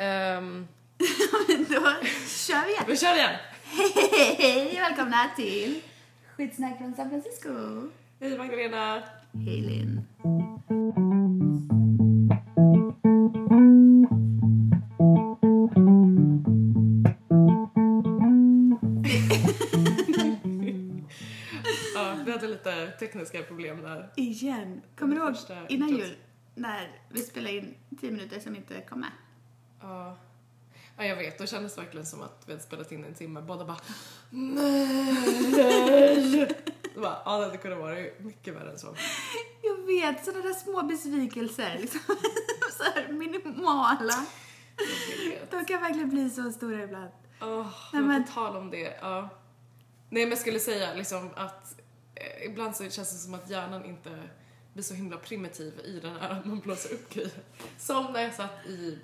Ehm, Då kör vi igen. vi kör igen! Hej och välkomna till Skitsnack från San Francisco. Hej Magdalena! Hej Linn. Ja, vi hade lite tekniska problem där. Igen. Kommer du ihåg innan jul när vi spelade in 10 minuter som inte kom med? Ja. ja, jag vet. Då kändes det verkligen som att vi hade spelat in en timme. Båda bara nej. Det bara, ja, det hade kunnat vara mycket värre än så. Jag vet, sådana där små besvikelser. Liksom. så här minimala. De kan verkligen bli så stora ibland. Oh, Nej, men- på tal om det, ja. Nej men jag skulle säga liksom att eh, ibland så känns det som att hjärnan inte blir så himla primitiv i den här att man blåser upp grejer. Som när jag satt i,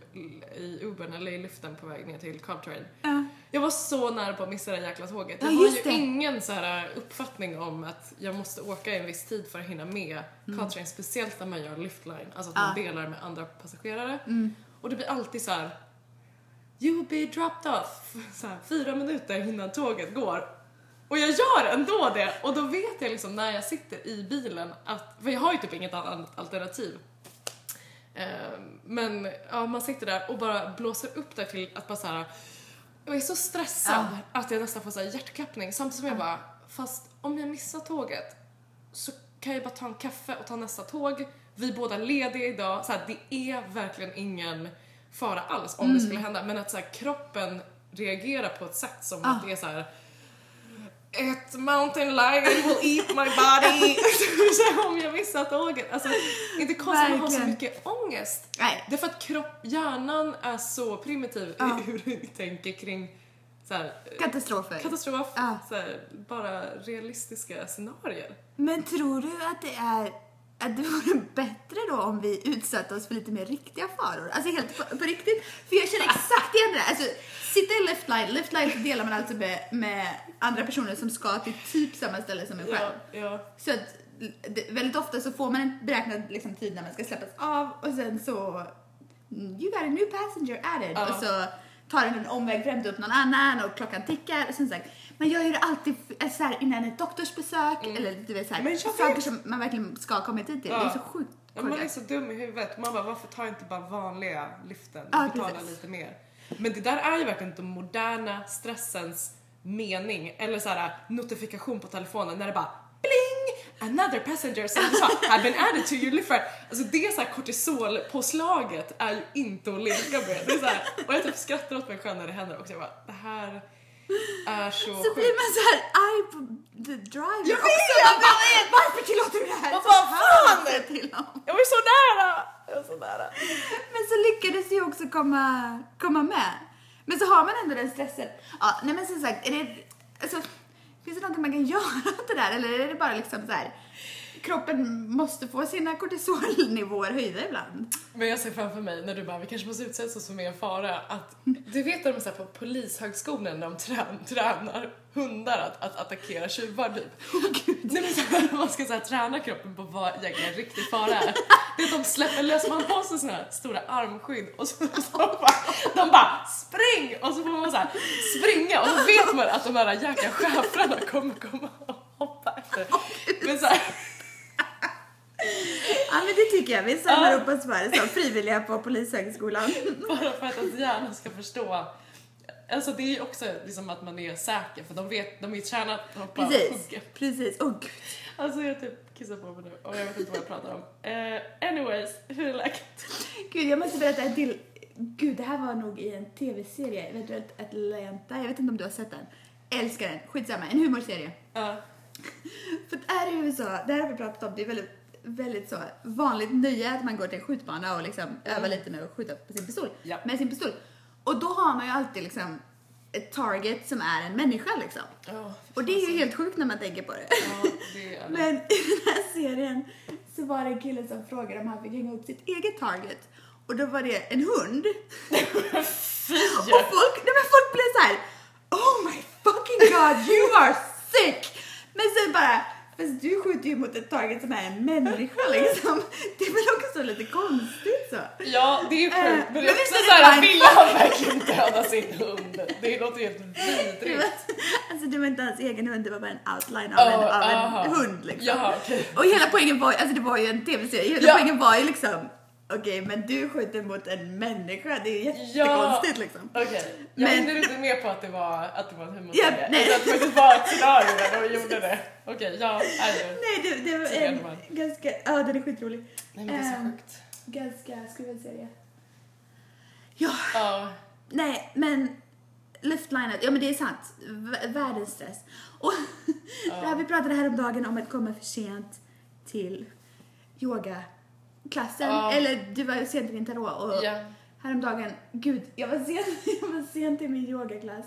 i Ubern eller i liften på väg ner till Caltrain. Ja. Jag var så nära på att missa det jäkla tåget. Ja, Jag har just ju det. ingen så här uppfattning om att jag måste åka i en viss tid för att hinna med Mm. Caltrain, speciellt när man gör liftline, alltså att man Ja. delar med andra passagerare. Mm. Och det blir alltid så här. You will be dropped off så här, fyra minuter innan tåget går. Och jag gör ändå det och då vet jag liksom när jag sitter i bilen att, för jag har ju typ inget annat alternativ. Eh, Men ja, man sitter där och bara blåser upp där till att bara så här. Jag är så stressad att jag nästan får så här hjärtklappning samtidigt som jag bara, fast om jag missar tåget så kan jag bara ta en kaffe och ta nästa tåg. Vi är båda lediga idag, så här, det är verkligen ingen fara alls om det skulle hända. Men att så här, kroppen reagerar på ett sätt som att det är så här. Ett mountain lion will eat my body. Så om jag missar tåget. Alltså, inte konstigt att man har så mycket ångest. Nej. Det är för att kropp, hjärnan är så primitiv Ja. i hur vi tänker kring så här, Katastrofer. katastrof, Ja. så här, bara realistiska scenarier. Men tror du att det är att det vore bättre då om vi utsatte oss för lite mer riktiga faror? Alltså helt på, på riktigt. För jag känner exakt igen det där. Alltså, sitta i left line, left line så delar man alltså med, med andra personer som ska till typ samma ställe som en själv. Ja, ja. Så att det, väldigt ofta så får man en beräknad liksom, tid när man ska släppas av och sen så mm, you got a new passenger added Ja. och så tar den en omväg för att hämta upp någon annan och klockan tickar och sen sagt man gör ju det alltid alltså, så här, innan ett doktorsbesök eller du vet så här, Mm. Saker som man verkligen ska komma tid till. Ja. Det är så sjukt Ja, man är så dum i huvudet. Man bara, varför tar inte bara vanliga liften Ja, och betalar precis. lite mer? Men det där är ju verkligen den moderna stressens mening. Eller så här notifikation på telefonen när det bara bling! Another passenger som du sa, have been added to your ride. Alltså det så här kortisolpåslaget är ju inte att leka med. Det är så här, och jag typ skrattar åt mig själv när det händer också. Jag bara, det här är så, Så sjukt. blir man så här arg på the driver Jag också. vet! Man bara, Varför tillåter du det här? Vad Så fan! till. Jag var så nära! Jag var så nära. Men så lyckades ju också komma, komma med. Men så har man ändå den stressen. Ja, nej men som sagt, är det, alltså, finns det någonting man kan göra åt det där? Eller är det bara liksom så här, kroppen måste få sina kortisolnivåer höjda ibland? Men jag ser framför mig när du bara, vi kanske måste utsätta oss för mer fara, att du vet när de är så här på polishögskolan när de trän, tränar hundar att, att attackera tjuvar typ. Nej, men så här, man ska så här, träna kroppen på vad egentligen riktig fara är. Det är att de släpper lös, man har så såna här stora armskydd och så, så bara, de bara spring! Och så får man så här springa och så vet man att de här jäkla schäfrarna kommer komma och hoppa efter. Men så här, Ja men det tycker jag, vi samlar upp oss för som frivilliga på polishögskolan. Bara för att ens hjärna ska förstå. Alltså det är ju också liksom att man är säker för de vet, de är tränade på att hoppa Precis, precis. Åh gud. Alltså jag typ kissar på mig nu och jag vet inte vad jag pratar om. Eh, anyways, hur är läget? Gud, jag måste berätta en till. Gud, det här var nog i en tv-serie, eventuellt Atlanta, jag vet inte om du har sett den. Älskar den, skitsamma, en humorserie. Ja. För att är i USA, det här har vi pratat om, det är väldigt, väldigt så vanligt nöje att man går till en skjutbana och liksom övar lite med att skjuta på sin pistol. Ja. Med sin pistol. Och då har man ju alltid liksom ett target som är en människa liksom. Ja, Och det är ju helt sjukt när man tänker på det. Ja, det Men i den här serien så var det en kille som frågade om han fick hänga upp sitt eget target. Och då var det en hund. Och folk, nej men folk blev så här: Oh my fucking god, you are sick! Men sen bara, Fast du skjuter ju mot ett target som är en människa liksom. Det är väl också lite konstigt. Ja, det är ju Eh, sjukt. Men det är också är det såhär, ville han verkligen döda sin hund? Det låter helt Det vidrigt. alltså det var inte hans egen hund, det var bara en outline av, en, Oh, av en hund liksom. Jaha, okej. Och hela poängen var alltså det var ju en tv-serie, hela Ja. poängen var ju liksom Okej, men du skjuter mot en människa, det är ju jättekonstigt liksom. Okej, jag Men- hängde inte med på att det var, att det var en Ja, humorserie. nej. Utan att det faktiskt var ett scenario där de gjorde det. Okej, ja, nej, Nej, det, det var en är det ganska, ja den är skitrolig. nej men det är så Ehm. sjukt. Ganska skruvad-serie. Ja, Ja, nej men luftlinet, ja men det är sant. V- världens stress. Och det här, vi pratade häromdagen om att komma för sent till yogaklassen. Ja. Eller du var ju sent till din tarot och ja. häromdagen, gud, jag var sen, jag var sen till min yogaklass.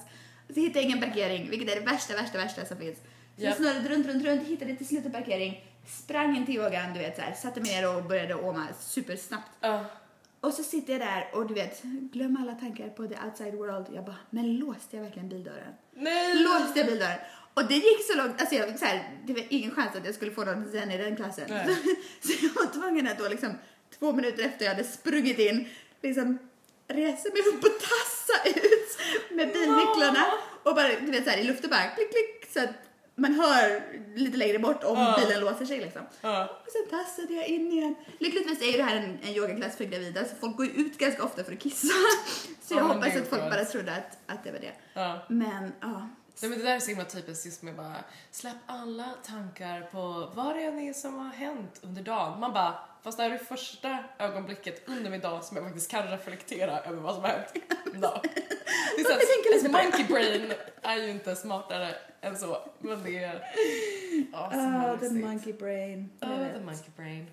Så hittade jag ingen parkering, vilket är det värsta, värsta, värsta som finns. Så Ja. jag snurrade runt, runt, runt, hittade till slut en parkering, sprang in till yogan, du vet så här, satte mig ner och började åma supersnabbt. ja. Och så sitter jag där och du vet, glöm alla tankar på the outside world. Jag bara, men låste jag verkligen bildörren? Nej! Låste jag bildörren? Och det gick så långt, alltså jag, så här, det var ingen chans att jag skulle få någon sen i den klassen. Så jag var tvungen att då liksom, två minuter efter jag hade sprungit in, liksom resa mig upp och tassa ut med bilnycklarna och bara, du vet så här i luften bara klick, klick så att man hör lite längre bort om Ja. bilen låser sig liksom. Ja. Och sen tassade jag in igen. Lyckligtvis är ju det här en, en yogaklass för gravida så folk går ju ut ganska ofta för att kissa. Så jag Ja, men hoppas att folk bara trodde att, att det var det. ja. Men ja. Nej, men det där är så himla typiskt just med bara släpp alla tankar på vad det än är som har hänt under dagen. Man bara, fast det här är det första ögonblicket under min dag som jag faktiskt kan reflektera över vad som har hänt. Det är så lite att, det. monkey brain är ju inte smartare än så, men det är... Ja, Oh, the monkey brain. Ja, vet. the monkey brain.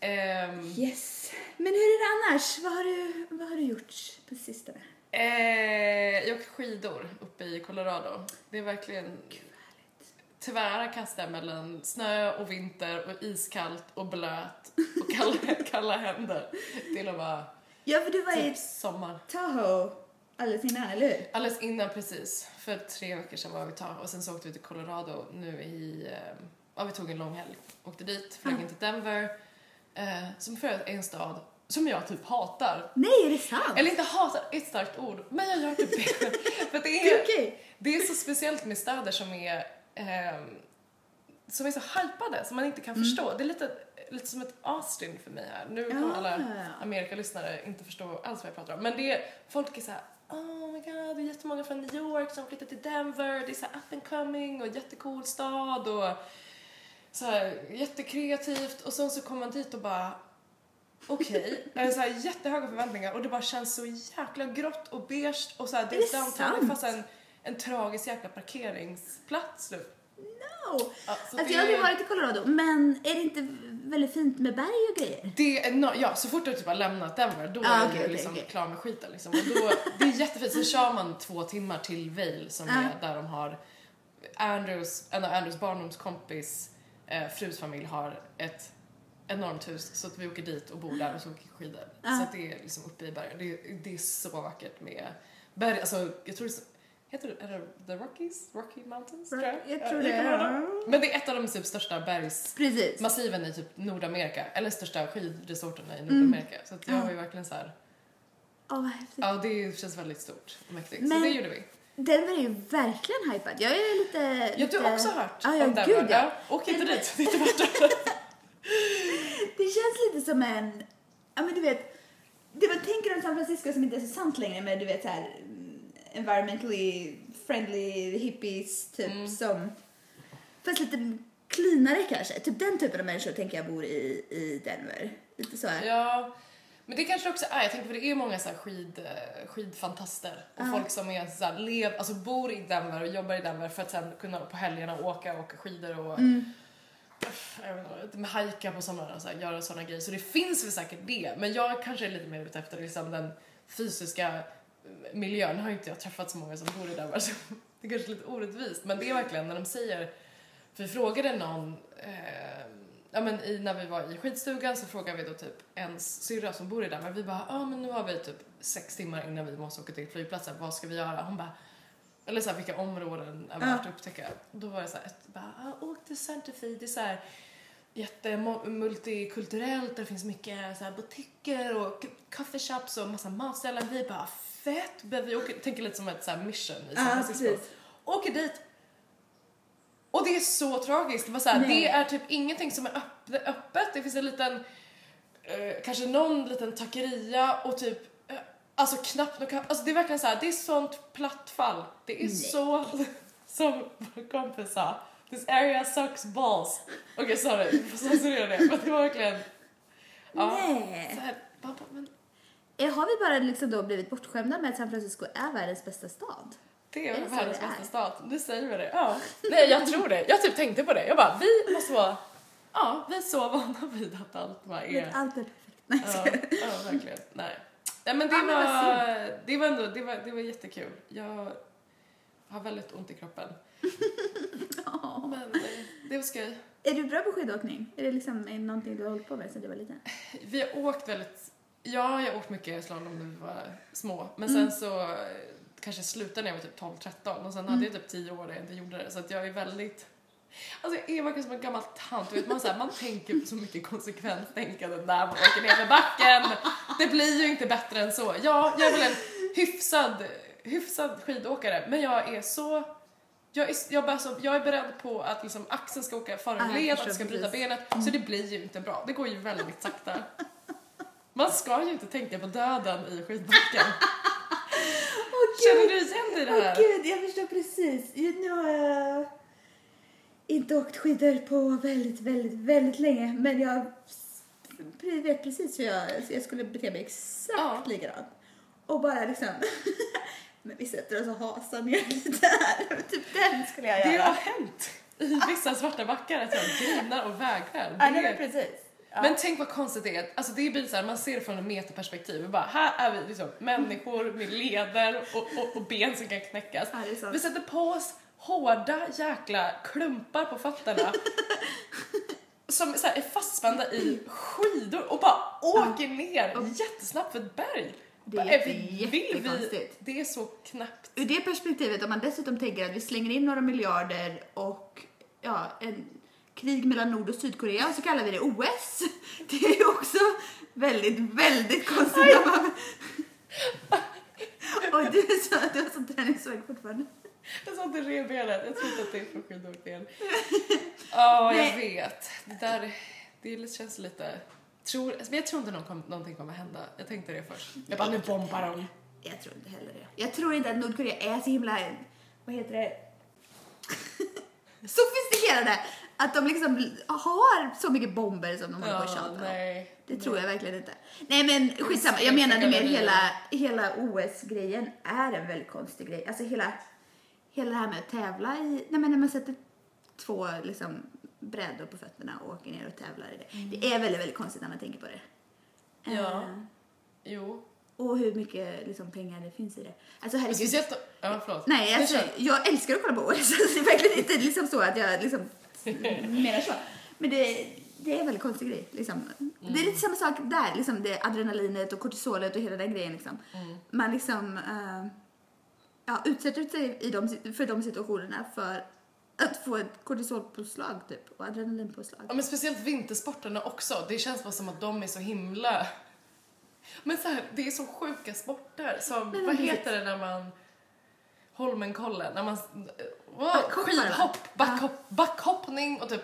Ehm, Yes. Men hur är det annars? Vad har du, vad har du gjort på sistone? eh, jag åker skidor uppe i Colorado. Det är verkligen tvära kasta mellan snö och vinter och iskallt och blöt och kalla, kalla händer till att vara Ja, för du var i typ sommar. Tahoe alldeles innan, eller hur? Alldeles innan precis, för tre veckor sedan var vi Tahoe och sen så åkte vi till Colorado nu i, eh, ja vi tog en lång helg, åkte dit, flög Ah. in till Denver, eh, som för en stad som jag typ hatar. Nej, är det sant? Eller inte hatar, är ett starkt ord, men jag gör typ det. för det är okej. det är så speciellt med städer som är, ehm, som är så hypade som man inte kan förstå. Det är lite, lite som ett Austin för mig här. Nu kommer Ja. alla Amerikalyssnare inte förstå alls vad jag pratar om. Men det är, folk är så här. Oh my god, det är jättemånga från New York som flyttar till Denver. Det är så up and coming och jättecool stad och så här jättekreativt. Och sen så kommer man dit och bara okej, okay. så här jättehöga förväntningar och det bara känns så jäkla grått och beige och så här, det Är är downtown, fanns en, en tragisk jäkla parkeringsplats nu. No. Ja, så Alltså, det, jag har aldrig varit i Colorado, men är det inte väldigt fint med berg och grejer? det är no, ja, så fort du typ har lämnat Denver då Ah, är okej, du liksom okej. klar med skiten liksom. Och då, det är jättefint, så kör man två timmar till Vail som Ah. är där de har Andrews, en av Andrews barndomskompis eh, frus familj har ett enormt hus så att vi åker dit och bor där och så åker skidor. Ah. Så att det är liksom uppe i bergen. Det, är- det är så vackert med berg, alltså jag tror det Heter det, är det The Rockies? Rocky Mountains? tror jag. Jag Ja, tror det. Men det är ett av de typ största bergs Precis. massiven i typ Nordamerika, eller största skidresorterna i Mm. Nordamerika. Så att jag Ja. var ju verkligen så här. Åh, vad häftigt. ja det känns väldigt stort och mäktigt. Men- Så det gjorde vi. Denver är ju verkligen hypad. Jag är lite... Ja, du har också hört Ja, ja, om Denver. gud, ja. Åk inte dit, det är inte värt det. Det känns lite som en... Ja, men du vet... Det man tänker om San Francisco som inte är så sant längre med du vet så här mm, environmentally friendly hippies typ Mm. som... Fast lite cleanare kanske. Typ den typen av människor tänker jag bor i, i Denver. Lite så här. Ja, men det kanske också är, jag tänker på det är många så här skid, skidfantaster och Ja. folk som är så här, lev, alltså bor i Denver och jobbar i Denver för att sen kunna på helgerna åka och åka skidor och Mm. vet inte, hajka på somrarna och så här, göra sådana grejer. Så det finns väl säkert det, men jag kanske är lite mer ute efter liksom den fysiska miljön. Har inte jag träffat så många som bor i Denver så det är kanske lite orättvist, men det är verkligen när de säger, för vi frågade någon eh, Ja men i, när vi var i skidstugan så frågade vi då typ ens syrra som bor i Denver, vi bara ja ah, men nu har vi typ sex timmar innan vi måste åka till flygplatsen, vad ska vi göra? Hon bara Eller så här, vilka områden är värt att upptäcka. Då var det så här, ett, bara, ah, åk till Santa Fe, det är så här jättemultikulturellt, där det finns mycket så här butiker och coffee shops och massa matställen. Vi bara fett, vi åker, tänker lite som ett så här mission i San Francisco. precis. Åker dit och det är så tragiskt. Det, var så här, det är typ ingenting som är öpp- öppet. Det finns en liten, eh, kanske någon liten taqueria och typ, eh, alltså knappt något Alltså det är verkligen så här, det är sånt platt fall. Det är Nej. så, som vår kompis sa, this area sucks balls. Okej, sorry, du får censurera det. Men det var verkligen, ja. Nej. Så här, bara, men Eh, Har vi bara liksom då blivit bortskämda med att San Francisco är världens bästa stad? det är Är det världens bästa stad. Nu säger vi det. Ja. Nej, jag tror det. Jag typ tänkte på det. Jag bara, vi måste vara, ja, vi är så vana vid att allt bara är Allt är perfekt. Nej, Ja, ja verkligen. Nej. Nej men det men var, det var ändå, det var, det var jättekul. Jag har väldigt ont i kroppen. Men det var skoj. Är du bra på skidåkning? Är det liksom är någonting du har hållit på med sedan du var liten? Vi har åkt väldigt, ja jag har åkt mycket slalom när vi var små. Men Mm. sen så eh, kanske jag slutade när jag var typ 12-13 och sen Mm. hade jag typ 10 år där jag inte gjorde det. Så att jag är väldigt Alltså jag är verkligen som en gammal tant, vet, man, så här, man tänker på så mycket konsekvenstänkande när man åker ner för backen. Det blir ju inte bättre än så. Ja, jag är väl en hyfsad, hyfsad skidåkare, men jag är så jag är, jag, bara så, jag är beredd på att liksom axeln ska åka för en Ja, jag led, att jag ska bryta benet, så det blir ju inte bra. Det går ju väldigt sakta. Man ska ju inte tänka på döden i skidbacken. Känner du igen dig i det Åh här? gud, jag förstår precis. Nu har jag inte åkt skidor på väldigt, väldigt, väldigt länge. Men jag vet precis hur jag, jag skulle bete mig exakt Ja. likadant. Och bara liksom, men vi sätter oss och hasar ner lite här. Typ den skulle jag Det göra. har hänt i vissa svarta backar att jag grinar och vägrar. Ja, Det är- precis. Ja. Men tänk vad konstigt det är. Alltså det blir så här, man ser det från en metaperspektiv. Vi bara, här är vi liksom människor med leder och, och, och ben som kan knäckas. Ja, det. Vi sätter på oss hårda jäkla klumpar på fötterna. som så här, är fastspända i skidor och bara åker ner jättesnabbt för ett berg. Det är vill vi? jättekonstigt. Det är så knappt. Ur det perspektivet, om man dessutom tänker att vi slänger in några miljarder och ja, en krig mellan Nord och Sydkorea och så kallar vi det OS. Det är ju också väldigt, väldigt konstigt. när man... Oj, du är så, du har sån träningsvärk fortfarande. Jag satt i revbenet. Jag tror inte att det är från skidåkningen. Ja, jag Nej. vet. Det där det känns lite... Tror, men jag tror inte någon kom, någonting kommer hända. Jag tänkte det först. Jag bara, nu bombar de. Jag tror inte heller det. Jag tror inte att Nordkorea är så himla, vad heter det, sofistikerade. Att de liksom har så mycket bomber som de håller på att tjata nej. Det tror jag verkligen inte. Nej men skitsamma, jag menade mer hela, hela OS-grejen är en väldigt konstig grej. Alltså hela, hela det här med att tävla i, nej men när man sätter två liksom brädor på fötterna och åker ner och tävlar i det. Det är väldigt, väldigt konstigt när man tänker på det. Ja. Eh, Jo. och hur mycket liksom, pengar det finns i det. Alltså herregud. speciellt... Ja, förlåt. Nej, alltså, jag älskar att kolla på OS. Det är verkligen inte liksom så att jag liksom menar så. Men det, det är en väldigt konstig grej. Liksom. Det är Mm. lite samma sak där, liksom, det adrenalinet och kortisolet och hela den grejen. Liksom. Mm. Man liksom eh, ja, utsätter sig i de, för de situationerna för att få ett kortisolpåslag typ, och adrenalinpåslag. Ja, men speciellt vintersporterna också. Det känns bara som att de är så himla... Men så här, det är så sjuka sporter som, Men vad heter det när man... Holmenkollen, när man... Wow, skidhopp, backhopp, backhoppning och typ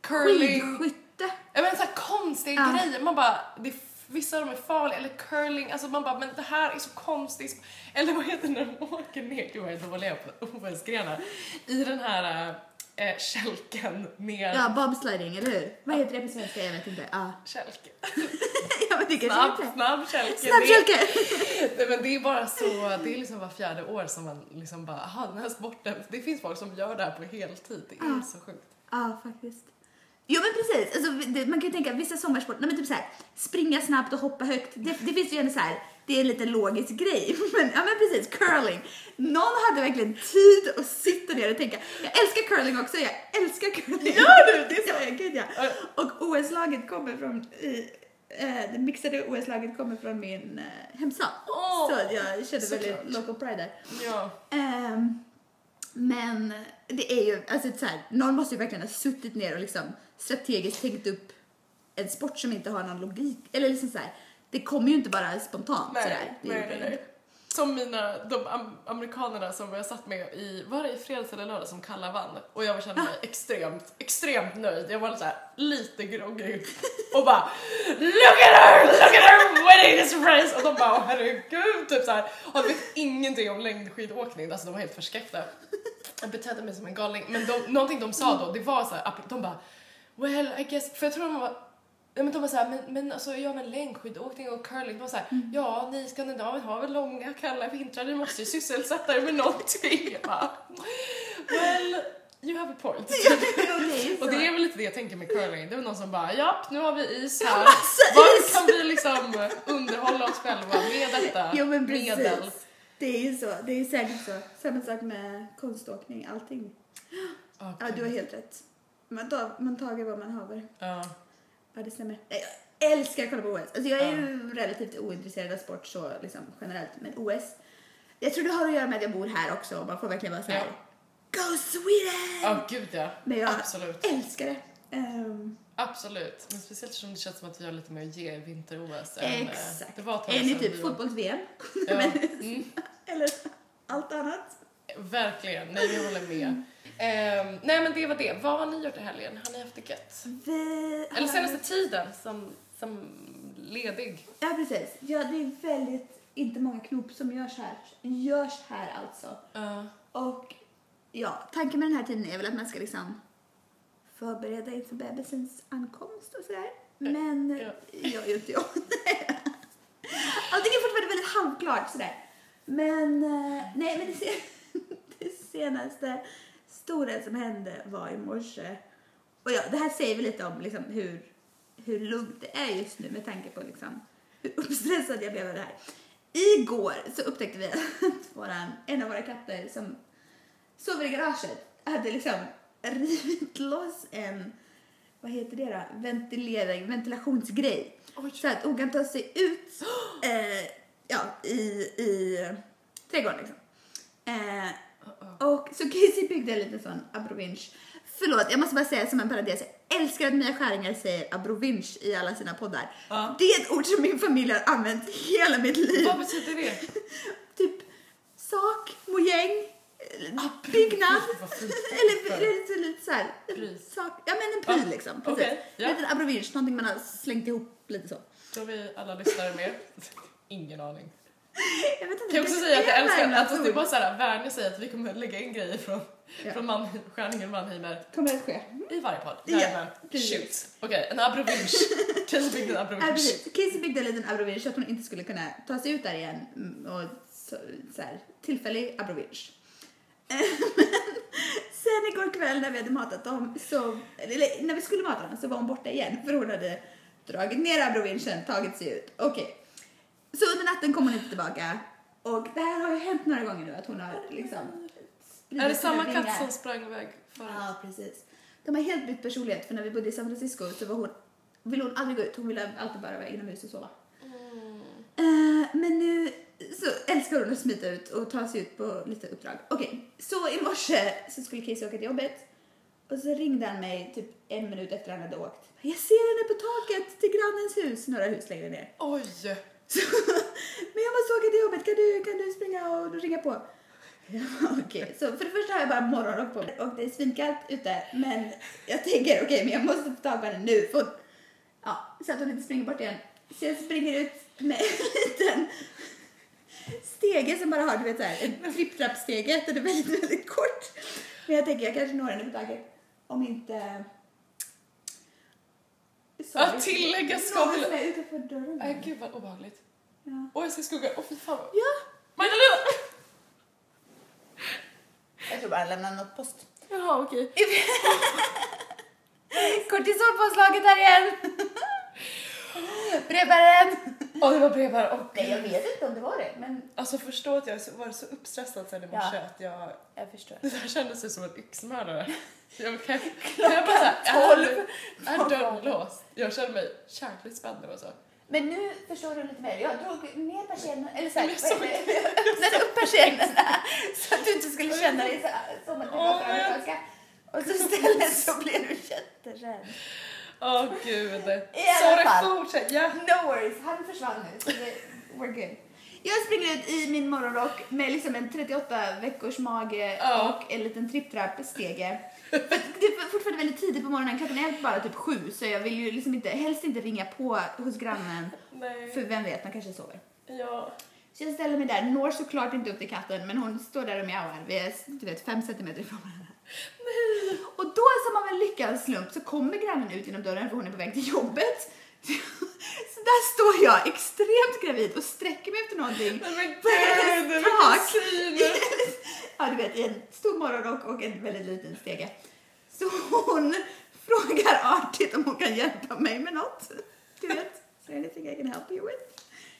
curling. Skidskytte. Jag menar såhär konstiga Ja. grejer. Man bara, det, vissa av dem är farliga, eller curling, alltså man bara, men det här är så konstigt. Eller vad heter det när de åker ner, gud vad jag är dålig på OS-grenar, i den här äh, kälken ner. Ja, bobsliding, eller hur? Vad heter det på svenska? Jag vet inte. Ja, Kälke. ja men det kanske Snabb, inte. snabb kälke. Snabb Det är- kälke! Nej, men det är bara så, det är liksom var fjärde år som man liksom bara, aha den här sporten, det finns folk som gör det här på heltid, det är Ja. så sjukt. Ja, faktiskt. Jo men precis, alltså, det, man kan ju tänka vissa sommarsport, nej men typ så här, springa snabbt och hoppa högt, det, det finns ju ändå så här, det är en lite logisk grej. Men, ja men precis, curling. Någon hade verkligen tid att sitta ner och tänka, jag älskar curling också, jag älskar curling. Gör du? Det är så- Ja, ja. Och OS-laget kommer från i, eh, det mixade OS-laget kommer från min eh, hemstad. Åh, så jag kände väldigt local pride där. Ja. Ehm, men det är ju, alltså så här, någon måste ju verkligen ha suttit ner och liksom strategiskt tänkt upp en sport som inte har någon logik. Eller liksom så här, det kommer ju inte bara spontant sådär. Nej, Det nej, nej, nej. Som mina, de am amerikanerna som jag satt med i, var det i fredags eller lördag som Kalla vann? Och jag kände mig extremt, extremt nöjd. Jag var så här, lite groggy och bara Look at her! Look at her winning this race! Och de bara herregud, typ så här. Och de vet ingenting om längdskidåkning, alltså de var helt förskräckta. Jag betedde mig som en galning. Men de, någonting de sa då, det var så här, de bara Well, I guess, för jag tror de var Ja, men de var såhär, men, men alltså ja men längdskidåkning och curling, de var såhär, ja ni skandinaver har väl långa kalla vintrar, ni måste ju sysselsätta er med någonting. Jag bara, well, you have a point. Ju och det är väl lite det jag tänker med curling, det är väl någon som bara, japp nu har vi is här, var kan vi liksom underhålla oss själva med detta Jo men precis. medel? Det är ju så, det är säkert så. Samma sak med konståkning, allting. Oh, Ja, du har helt rätt. Man, tar, man tager vad man haver. ja. Ja, det stämmer. Jag älskar att kolla på OS. Alltså jag är ju relativt ointresserad av sport så liksom generellt, men OS. Jag tror det har att göra med att jag bor här också och man får verkligen vara så här. Go Sweden! Ja, gud ja. Men jag Absolut. älskar det. Ehm, Absolut, men speciellt som det känns som att vi har lite mer att ge i vinter-OS. än, eh, exakt. Det var ett ni sedan typ fotbolls-VM? Ja, mm, Eller allt annat? Verkligen, nej vi håller med. Ehm, nej men det var det. Vad har ni gjort i helgen? Har ni haft det gött? Vi Eller senaste tiden som, som ledig? Ja, precis. Ja, det är väldigt, inte många knop som görs här. Görs här alltså. Ja. Och ja, tanken med den här tiden är väl att man ska liksom förbereda inför bebisens ankomst och sådär. Men ja. jag är ju inte jag. Allting är fortfarande väldigt halvklart sådär. Men eh, nej, men det, se- det senaste stora som hände var i morse. Och ja, det här säger väl lite om liksom hur, hur lugnt det är just nu med tanke på liksom hur uppstressad jag blev av det här. Igår så upptäckte vi att våran, en av våra katter som sover i garaget hade liksom rivit loss en, vad heter det då, ventilering, ventilationsgrej. Oj. Så att hon kan ta sig ut eh, ja, i, i trädgården liksom. Eh, och så Casey byggde en liten sån abrovinch. Förlåt, jag måste bara säga som en parentes. Jag älskar att Mia Skäringer säger abrovinch i alla sina poddar. Ja. Det är ett ord som min familj har använt hela mitt liv. Vad betyder det? Typ sak, mojäng, eh, byggnad. Eller lite, lite så här, sak, ja men en pryl Ja, liksom. Precis. okej, ja. Liten abrovinch, någonting man har slängt ihop lite så. Då vi alla lyssnare med. Ingen aning. Jag vet inte, Kan jag också säga att jag älskar att alltså, det är bara såhär, Werner säger att vi kommer lägga in grejer från, Ja. från man, Skärningen Mannheimer Kommer att ske. i varje podd. Ja. Shoot. Okej, en abrovinch. Casey byggde en precis. Casey byggde en liten abrovinch så att hon inte skulle kunna ta sig ut där igen. Mm, Och så, så här, tillfällig abrovinch. Sen igår kväll när vi hade matat dem, så, eller när vi skulle mata dem, så var hon borta igen för hon hade dragit ner abrovinchen, tagit sig ut. Okej. Så under natten kom hon inte tillbaka. Och det här har ju hänt några gånger nu att hon har liksom Är det samma katt som sprang iväg förut? Ja, precis. De har helt bytt personlighet för när vi bodde i San Francisco så var hon, ville hon aldrig gå ut, hon ville alltid bara vara inomhus och sova. Eh, men nu så älskar hon att smita ut och ta sig ut på lite uppdrag. Okej, så i morse så skulle Casey åka till jobbet och så ringde han mig typ en minut efter han hade åkt. Jag ser henne på taket till grannens hus, några hus längre ner. Oj! Så, men jag måste åka till jobbet, kan du, kan du springa och ringa på? Okej, okay. Okej, så för det första har jag bara morgonrock på mig och det är svinkallt ute men jag tänker okej men jag måste få tag på henne nu för ja, så att hon inte springer bort igen. Så jag springer ut med en liten stege som bara har du vet såhär en tripp-trapp-stege, den är väldigt väldigt kort. Men jag tänker jag kanske når henne på taget. om inte så, Att tillägga ska Någon är utanför dörren. Äh, gud vad obehagligt. Ja. Åh, jag ska skugga. Åh, fy fan. Ja. Magdalena! Jag tror bara jag lämnar något post. Jaha, okej. Kortisolpåslaget här igen! Brevbäraren! Ja, det var brevbärare. Och Nej, jag vet inte om det var det, men Alltså förstå att jag så- var så uppstressad sen i morse Ja. att jag... jag förstår. Det där kändes ju som en yxmördare. Jag kan, kan jag bara såhär, tolv är, dörren låst? Jag kände mig kärligt spänd och så. Men nu förstår du lite mer. Jag drog ner persiennerna, eller såhär, Men vad så- heter det? jag öppnade upp persiennerna så att du inte skulle känna dig så, som att du var amerikanska. Och så istället så blev du jätterädd. Åh gud. I alla Sorry, fortsätt. Ja. No worries, han försvann nu. Så det, we're good. Jag springer ut i min morgonrock med liksom en 38 veckors mage Ja. och en liten tripptrapp-stege. För Det är fortfarande väldigt tidigt på morgonen, klockan är bara typ sju så jag vill ju liksom inte, helst inte ringa på hos grannen Nej. för vem vet, man kanske sover. Ja. Så jag ställer mig där, når såklart inte upp till katten men hon står där och mjauar. Vi är du vet, fem centimeter ifrån varandra. Och då som av en lyckad slump så kommer grannen ut genom dörren för hon är på väg till jobbet. Så där står jag extremt gravid och sträcker mig efter någonting. Nej men gud, vilken. Ja, du vet, i en stor morgonrock och en väldigt liten stege. Så hon frågar artigt om hon kan hjälpa mig med något. Du vet, there anything I can help you with?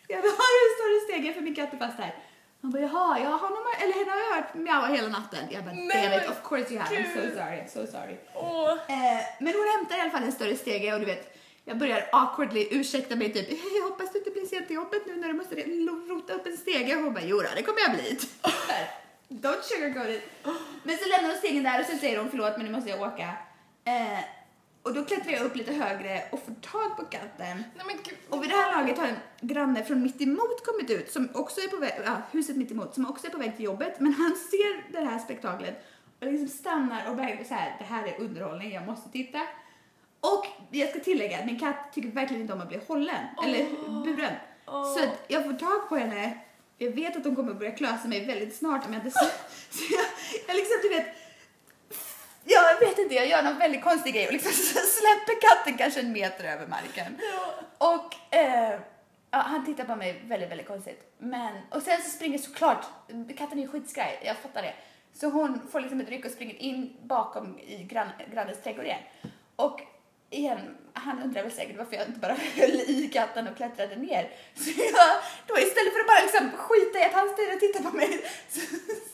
Jag bara, har du en större stege för min katt är fast här. Hon bara, jaha, jag har nog, eller henne har jag hört mjaua hela natten. Jag bara, Nej, damn it, men of course you have, I'm so sorry, I'm so sorry. Åh. Eh, men hon hämtar i alla fall en större stege och du vet, jag börjar awkwardly ursäkta mig typ, jag hoppas du inte blir sen till jobbet nu när du måste rota upp en stege. Och hon bara, jodå, det kommer jag bli. Don't sugarcoat it. Men så lämnar hon stegen där och så säger hon, förlåt men nu måste jag åka. Eh, och då klättrar jag upp lite högre och får tag på katten. Nej. Och vid det här laget har en granne från mitt emot kommit ut, som också är på väg, ja, huset mitt emot, som också är på väg till jobbet. Men han ser det här spektaklet och liksom stannar och verkar så här, det här är underhållning, jag måste titta. Och jag ska tillägga att min katt tycker verkligen inte om att bli hållen, eller buren. Så att jag får tag på henne, jag vet att hon kommer börja klösa mig väldigt snart om jag inte... Så jag, jag liksom, du vet, jag vet inte, jag gör någon väldigt konstig grej och liksom släpper katten kanske en meter över marken. Och eh, ja, han tittar på mig väldigt, väldigt konstigt. Men, och sen så springer såklart, katten är ju skitskraj, jag fattar det. Så hon får liksom ett ryck och springer in bakom i grann, grannens trädgård igen. Och igen, han undrar väl säkert varför jag inte bara höll i katten och klättrade ner. Så jag, då istället för att bara liksom skita i att han står och tittar på mig så,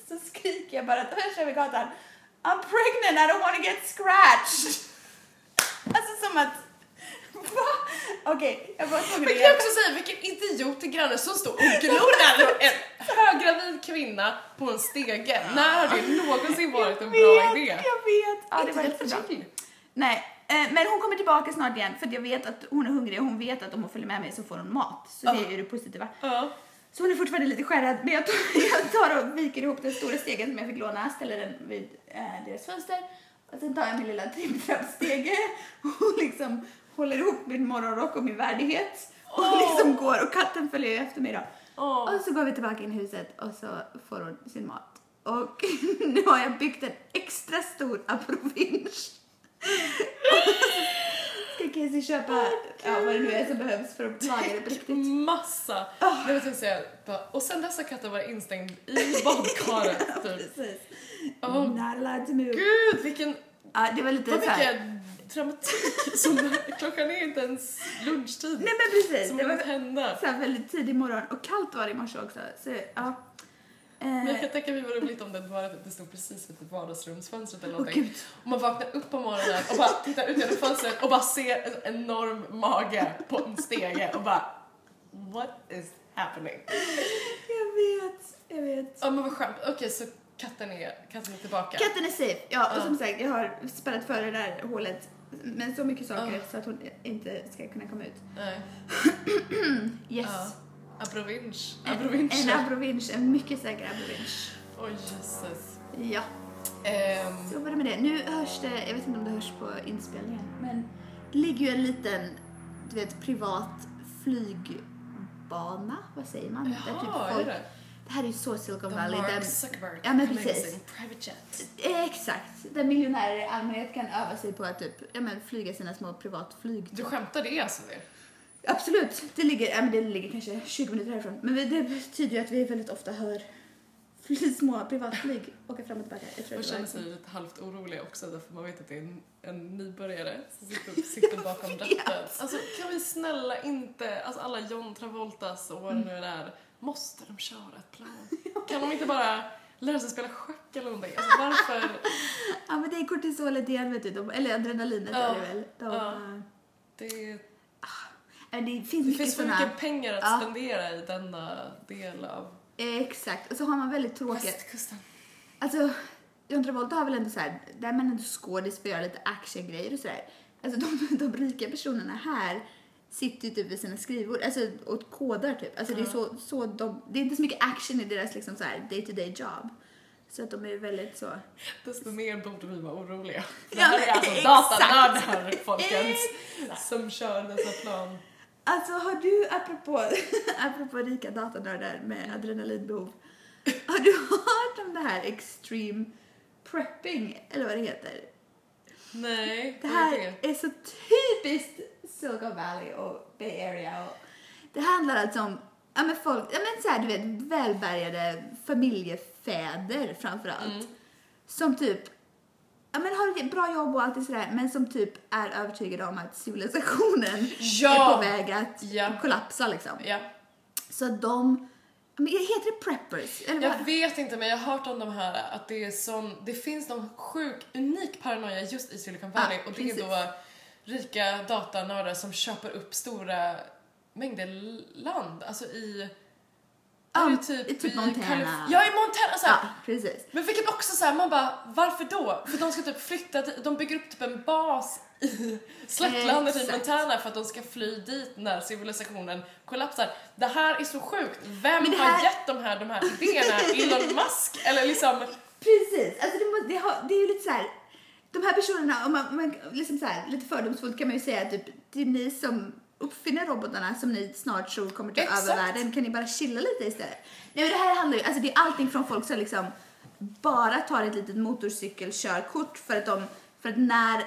så skriker jag bara tvärs över gatan I'm pregnant, I don't want to get scratched. Alltså som att, va? Okej, jag var tvungen Men att kan jag också säga vilken idiot till grannen som står och glor en höggravid kvinna på en stege. När har det någonsin varit en bra vet, idé? Jag vet, ja det Inte var till. Nej, eh, men hon kommer tillbaka snart igen för jag vet att hon är hungrig och hon vet att om hon följer med mig så får hon mat. Så det är ju det positiva. Så hon är fortfarande lite skärrad men jag tar, och viker ihop den stora stegen som jag fick låna, ställer den vid eh, deras fönster och sen tar jag min lilla tripptrappstege och liksom håller ihop min morgonrock och min värdighet och Åh. liksom går och katten följer efter mig då. Åh. Och så går vi tillbaka in i huset och så får hon sin mat. Och nu har jag byggt en extra stor abrovinch. Ska Casey köpa ja, vad det nu är som behövs för att laga det på riktigt. Massa. Det vill jag säga. bara- Och sen dess har katten varit instängd i badkaret. Typ. Precis. Åh, Not allowed to move. Gud vilken, Ja, det var lite vad mycket dramatik som klockan är inte ens lunchtid. Nej men precis. som Det var hända. så väldigt tidig morgon och kallt var det i morse också. Så ja. Men jag Eh, kan tänka mig vad roligt om det var att det stod precis vid typ vardagsrumsfönstret eller någonting. gud. och man vaknar upp på morgonen och bara tittar ut genom fönstret och bara ser en enorm mage på en stege och bara What is happening? jag vet, jag vet. Ja men vad skönt. Okej så katten är, katten är tillbaka. Katten är safe. Ja, och Ja. som sagt, jag har spärrat för det där hålet med så mycket saker Ja. så att hon inte ska kunna komma ut. Nej. Yes. Ja. Abrovinch. En, Abrovinch. en abrovinch, en mycket säker abrovinch. Oj jösses. Ja, Ehm, så var det med det. Nu hörs det, jag vet inte om det hörs på inspelningen, men det ligger ju en liten, du vet, privat flygbana, vad säger man? Där typ Jaha, är folk- det? Det här är ju så Silicon The Valley. Mark Där, Zuckerberg Ja, men precis. private jet. Exakt, där miljonärer i allmänhet kan öva sig på att typ, ja, men, flyga sina små privatflyg. Du skämtar det alltså det? Absolut, det ligger, ja, men det ligger kanske 20 minuter härifrån. Men det betyder ju att vi väldigt ofta hör små privatflyg åka fram och tillbaka. Jag Man känner sig lite halvt orolig också därför man vet att det är en, en nybörjare som sitter, sitter bakom ratten. Alltså kan vi snälla inte, alltså alla John Travoltas och vad det nu är, måste de köra ett plan? Kan de inte bara lära sig spela schack eller någonting? Alltså varför? Ja men det är kortisolet igen vet du, de, eller adrenalinet Ja, är det väl. De, ja. Det, det finns det mycket finns för såna, mycket pengar att Ja. spendera i denna del av Exakt, och så har man väldigt tråkigt. västkusten. Alltså, John Travolta har väl ändå så här, där man ändå skådis för att göra lite actiongrejer och sådär. Alltså de, de rika personerna här sitter ju typ vid sina skrivbord, alltså och kodar typ. Alltså det är så, så de, det är inte så mycket action i deras liksom så här day to day job. Så att de är väldigt så. Desto mer borde vi vara oroliga. Det Ja, här men är alltså datanördar folkens som kör dessa plan. Alltså har du, apropå, apropå rika datanördar med adrenalinbehov, har du hört om det här extreme prepping, eller vad det heter? Nej, Det här är så typiskt Silicon Valley och Bay Area. Och det handlar alltså om ja, men folk, ja, men så här, du vet, välbärgade familjefäder framför allt. Mm. Som typ ja, men har ett bra jobb och allt sådär, men som typ är övertygade om att civilisationen Ja! är på väg att Ja. kollapsa liksom. Ja, Så de, men heter det preppers? Eller jag vad? vet inte men jag har hört om de här att det är sån, det finns någon sjuk, unik paranoia just i Silicon Valley Ja, och det är precis. då rika datanördar som köper upp stora mängder land, alltså i Det typ, i typ Montana. Kalif- Ja, i Montana! Så här, Ja, precis. Men vilket också så här, man bara, varför då? För de ska typ flytta, de bygger upp typ en bas i slättlandet i. Montana för att de ska fly dit när civilisationen kollapsar. Det här är så sjukt. Vem det har här- gett de här, de här idéerna? Elon Musk? Eller liksom, Precis, alltså det, må, det, har, det är ju lite så här. De här personerna, om man, man liksom så här, lite fördomsfullt kan man ju säga typ, det är ni som uppfinner robotarna som ni snart tror kommer ta över världen, kan ni bara chilla lite istället? Nej men det här handlar ju, alltså det är allting från folk som liksom bara tar ett litet motorcykelkörkort för att de, för att när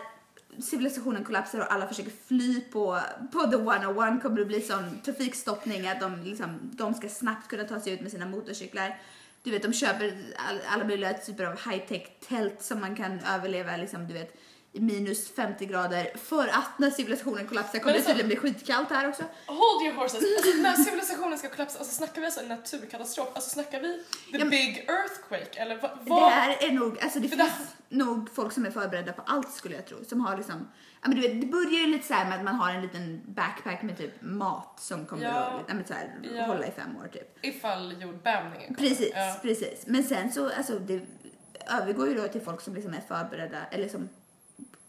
civilisationen kollapsar och alla försöker fly på, på the 101 kommer det bli sån trafikstoppning att de, liksom, de ska snabbt kunna ta sig ut med sina motorcyklar. Du vet, de köper all, alla möjliga typer av high-tech tält som man kan överleva liksom, du vet, minus 50 grader för att när civilisationen kollapsar kommer det alltså- tydligen bli skitkallt här också. hold your horses. Alltså, när civilisationen ska kollapsa, alltså snackar vi alltså en naturkatastrof? Alltså snackar vi the Ja, big earthquake? Eller vad? Det här är nog, alltså det För finns det- nog folk som är förberedda på allt skulle jag tro. Som har liksom, ja men du vet, det börjar ju lite så här med att man har en liten backpack med typ mat som kommer Ja. att ja, men så här, Ja. hålla i fem år typ. Ifall jordbävningen kommer. Precis, Ja. precis. Men sen så, alltså det övergår ju då till folk som liksom är förberedda, eller som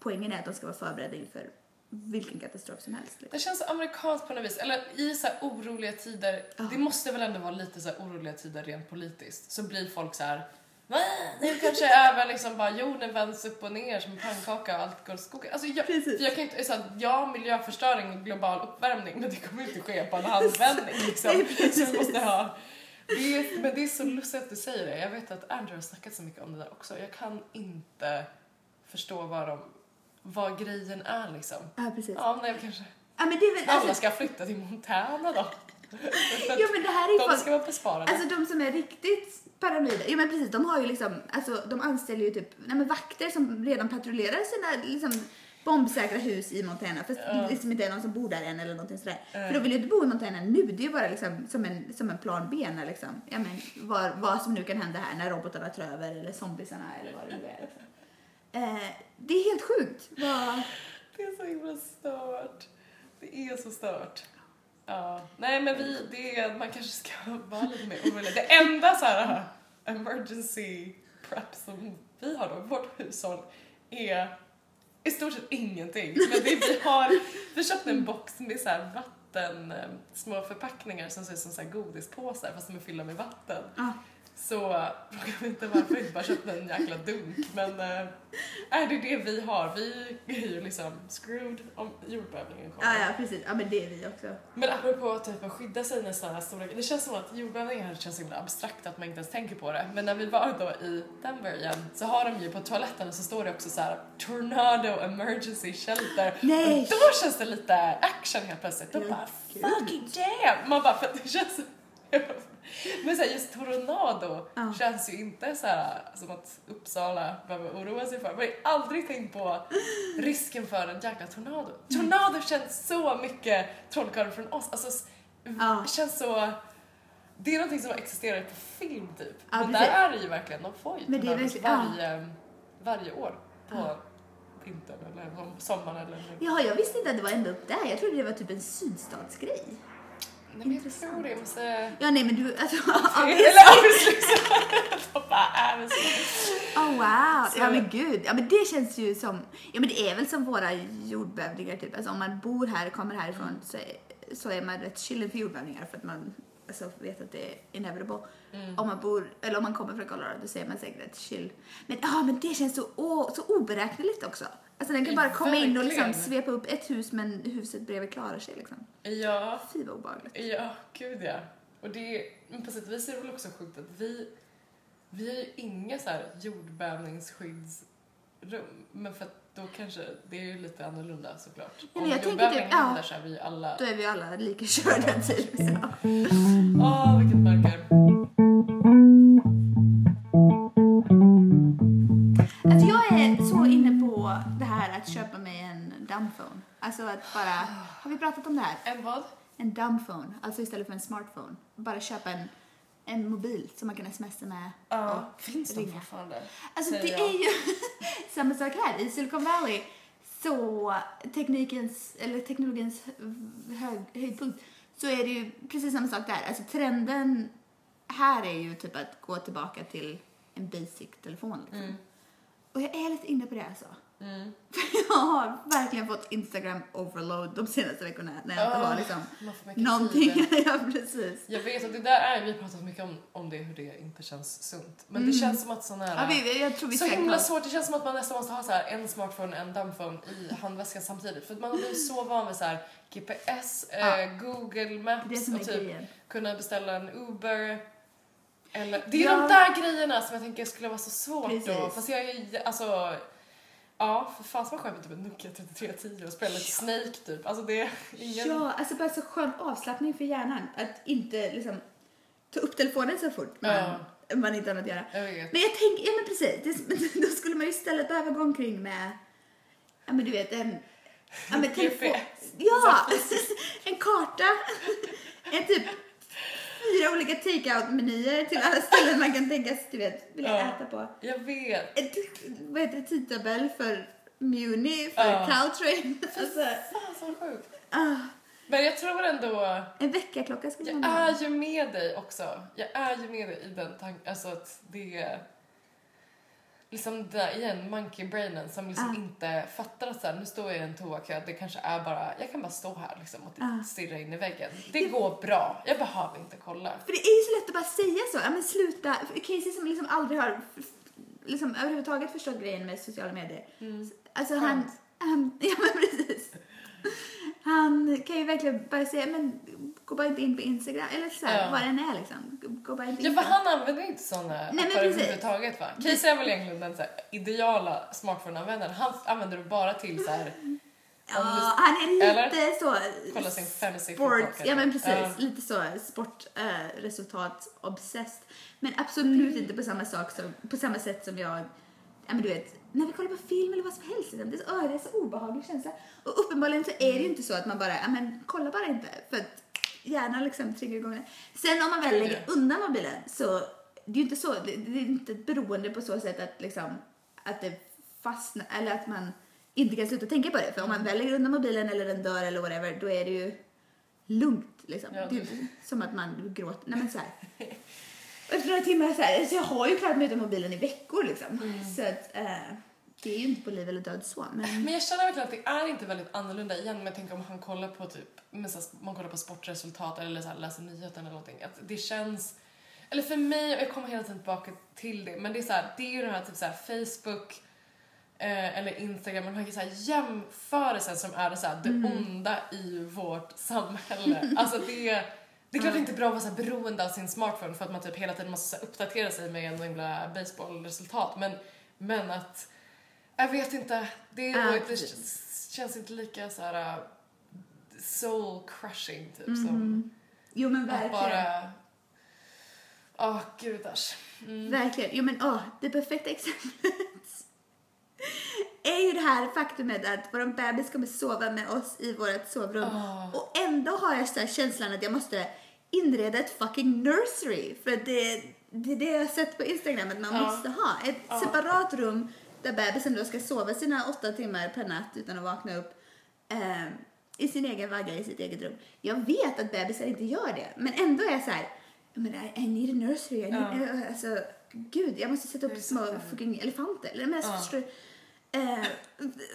poängen är att de ska vara förberedda inför vilken katastrof som helst. Liksom. Det känns amerikanskt på något vis. Eller i så oroliga tider, det måste väl ändå vara lite så oroliga tider rent politiskt. Så blir folk så här. "Va? Nu kanske även liksom bara jorden vänds upp och ner som en pannkaka och allt går skogen. Alltså jag, Precis. jag kan inte, så här, ja miljöförstöring, global uppvärmning, men det kommer inte ske på en handvändning liksom. Nej, Så vi måste ha det är, men det är så lustigt att du säger det. Jag vet att Andrew har snackat så mycket om det där också. Jag kan inte förstå vad, de, vad grejen är liksom. Ja, precis. Ja, nej, kanske. Ja, men det är väl, Alla alltså, ska flytta till Montana då. ja, men det här är De folk, ska vara besparade. Alltså de som är riktigt paranoida, ja men precis, de har ju liksom, alltså de anställer ju typ, nej men vakter som redan patrullerar sina liksom bombsäkra hus i Montana fast Ja. det liksom inte är någon som bor där än eller någonting sådär. Nej. För de vill ju inte bo i Montana nu, det är ju bara liksom som en, som en plan B när liksom, ja men vad, vad som nu kan hända här när robotarna tar över eller zombisarna eller vad det nu är. Liksom. Eh, det är helt sjukt. Vad, Det är så himla stört. Det är så stört. Ja. Nej men vi, det är, man kanske ska vara lite mer orolig. Det enda så här emergency prep som vi har då i vårt hushåll är i stort sett ingenting. Men det vi har, vi köpte en box med så här vatten, eh, små förpackningar som ser ut som så här godispåsar fast de är fyllda med vatten. ja. Så fråga mig inte varför inte bara köpte en jäkla dunk men äh, är det det vi har. Vi är ju liksom screwed om jordbävningen kommer. ja, ja precis, ja men det är vi också. Men apropå typ att skydda sig när sådana här stora Det känns som att jordbävningar känns så himla abstrakt att man inte ens tänker på det. Men när vi var då i Denver igen så har de ju på toaletten så står det också så här Tornado Emergency Shelter. Nej. Och då känns det lite action helt plötsligt. Då bara fucking damn! Man bara för att det känns Men så här, just tornado Ja. känns ju inte så här som att Uppsala behöver oroa sig för. Man har ju aldrig tänkt på risken för en jäkla tornado. Tornado känns så mycket trollkarlen från oss. Alltså, Ja. känns så... Det är någonting som existerar på film typ. Ja, Men precis. där är det ju verkligen, de får ju Men det är verkligen- varje, varje år på vintern eller sommaren eller. Jaha, jag visste inte att det var ända upp där. Jag trodde det var typ en sydstatsgrej. Nej men jag tror det, jag måste... Ja, nej men du, alltså, så? Oh wow! Så- Ja men gud, ja men det känns ju som, ja men det är väl som våra jordbävningar typ. Alltså om man bor här, kommer härifrån Mm. så, är, så är man rätt chill för jordbävningar för att man alltså, vet att det är inevitable. Mm. Om man bor, eller om man kommer från Colorado så är man säkert rätt chill. Men ja men det känns så, åh, så oberäkneligt också. Alltså den kan bara komma in och liksom Verkligen. svepa upp ett hus men huset bredvid klarar sig liksom. Ja, Fy vad obehagligt. ja, gud ja. Och det, men på sätt och vis är det väl också sjukt att vi, vi har ju inga så här jordbävningsskyddsrum. Men för att då kanske, det är ju lite annorlunda såklart. men Om jag tänker jordbävningen typ, ja. händer så är vi alla, Då är vi alla lika körda typ. Så. åh vilket mörker. Dumbphone. Alltså att bara, har vi pratat om det här? En vad? En dumbphone, alltså istället för en smartphone. Bara köpa en, en mobil som man kan smsa med. Ja, finns de ringa. fortfarande? Alltså det jag. är ju samma sak här. I Silicon Valley så teknikens, eller teknologins hög, höjdpunkt så är det ju precis samma sak där. Alltså trenden här är ju typ att gå tillbaka till en basic telefon liksom. Mm. Och jag är lite inne på det alltså. Mm. Jag har verkligen fått Instagram overload de senaste veckorna när jag inte Ah, har liksom får mycket någonting. ja, precis. Jag vet att det där är, vi har pratat mycket om, om det, hur det inte känns sunt. Men det Mm. känns som att sån här... Ja, vi, jag tror vi så himla svårt, det känns som att man nästan måste ha så här en smartphone och en dumbphone i handväskan samtidigt. För att man har blivit så van vid så här GPS, Ja. eh, Google Det Maps och typ grejen. kunna beställa en Uber. Eller, det är Ja. de där grejerna som jag tänker skulle vara så svårt då. Precis. Fast jag är alltså, ja för fan som man sköter typ en Nokia 3310 och spelar lite Snake typ. Alltså det är ingen... Ja, alltså bara så skön avslappning för hjärnan. Att inte liksom ta upp telefonen så fort man, man inte har något att göra. Jag. Men jag tänker, ja men precis, det, då skulle man ju istället behöva gå omkring med, ja men du vet en, ja men telefon, ja, en karta, en typ fyra olika take-out-menyer till alla ställen man kan tänkas, du vet, vilja Ja. äta på. Jag vet. Ett, vad heter det, tidtabell för Muni, för Ja. Caltrain. Alltså, Fan så sjukt. ah, Men jag tror ändå, en väckarklocka skulle jag man ha. är ju med dig också. Jag är ju med dig i den tanken, alltså att det är liksom det där igen, monkey brainen som liksom Ah. inte fattar att så här, nu står jag i en toakö, det kanske är bara, jag kan bara stå här liksom och Ah. stirra in i väggen. Det går bra, jag behöver inte kolla. För det är ju så lätt att bara säga så. Ja men sluta. Casey som liksom aldrig har liksom överhuvudtaget förstått grejen med sociala medier. Alltså han, Skönt. han, ja men precis. Han kan ju verkligen bara säga, men gå bara inte in på Instagram. Eller så här, Ja. vad den är liksom. Gå bara inte Ja in för på han använder inte såna men appar överhuvudtaget va? Casey är väl egentligen den så här, ideala smartphone-användaren. Han använder du bara till så här, Ja, han är lite eller? så... kolla sin fantasy Sport, football, ja men precis. Ja. Lite så sportresultat obsessed. Men absolut inte på samma sak som, på samma sätt som jag, ja men du vet, när vi kollar på film eller vad som helst. liksom, Det är så, åh, det är så obehaglig känsla. Och uppenbarligen så är det ju inte så att man bara, ja men kolla bara inte. För att hjärnan liksom triggar igång. Sen om man väl lägger undan mobilen så, det är ju inte så, det, är inte ett beroende på så sätt att liksom, att det fastnar, eller att man inte kan sluta tänka på det. För om man väl lägger undan mobilen eller den dör eller whatever, då är det ju lugnt liksom. Ja, det är som att man gråter. Nej men så här. Efter några timmar så här, så jag har ju klarat mig utan mobilen i veckor liksom. Mm. Så att eh, det är ju inte på liv eller död så. Men Men jag känner verkligen att det är inte väldigt annorlunda igen men jag tänker om han kollar på typ, men så man kollar på sportresultat eller så här, läser nyheter eller någonting. Att det känns, eller för mig, och jag kommer hela tiden tillbaka till det, men det är så här, det är ju den här typ så här Facebook eh, eller Instagram, de här, så här jämförelsen som är så här, det onda i vårt samhälle. alltså det det är klart det är inte bra att vara så beroende av sin smartphone för att man typ hela tiden måste så uppdatera sig med en himla baseballresultat men, men att jag vet inte. Det, är nog- det känns, inte lika så här uh, soul crushing typ Mhm. som jo men att verkligen. bara Åh, gudars. Mm. Verkligen. Jo men åh, det perfekta exemplet är ju det här faktumet att vår bebis kommer sova med oss i vårt sovrum. Åh. Och ändå har jag så här känslan att jag måste inreda ett fucking nursery. För att det, det är det jag har sett på Instagram att man måste ha. Ett separat rum där bebisen då ska sova sina åtta timmar per natt utan att vakna upp. Eh, I sin egen vagga, i sitt eget rum. Jag vet att bebisar inte gör det. Men ändå är jag så här, men I, I need a nursery. I need, Ja. eh, alltså, gud, jag måste sätta upp små fucking elefanter. Men, alltså, Ja. förstår? Eh,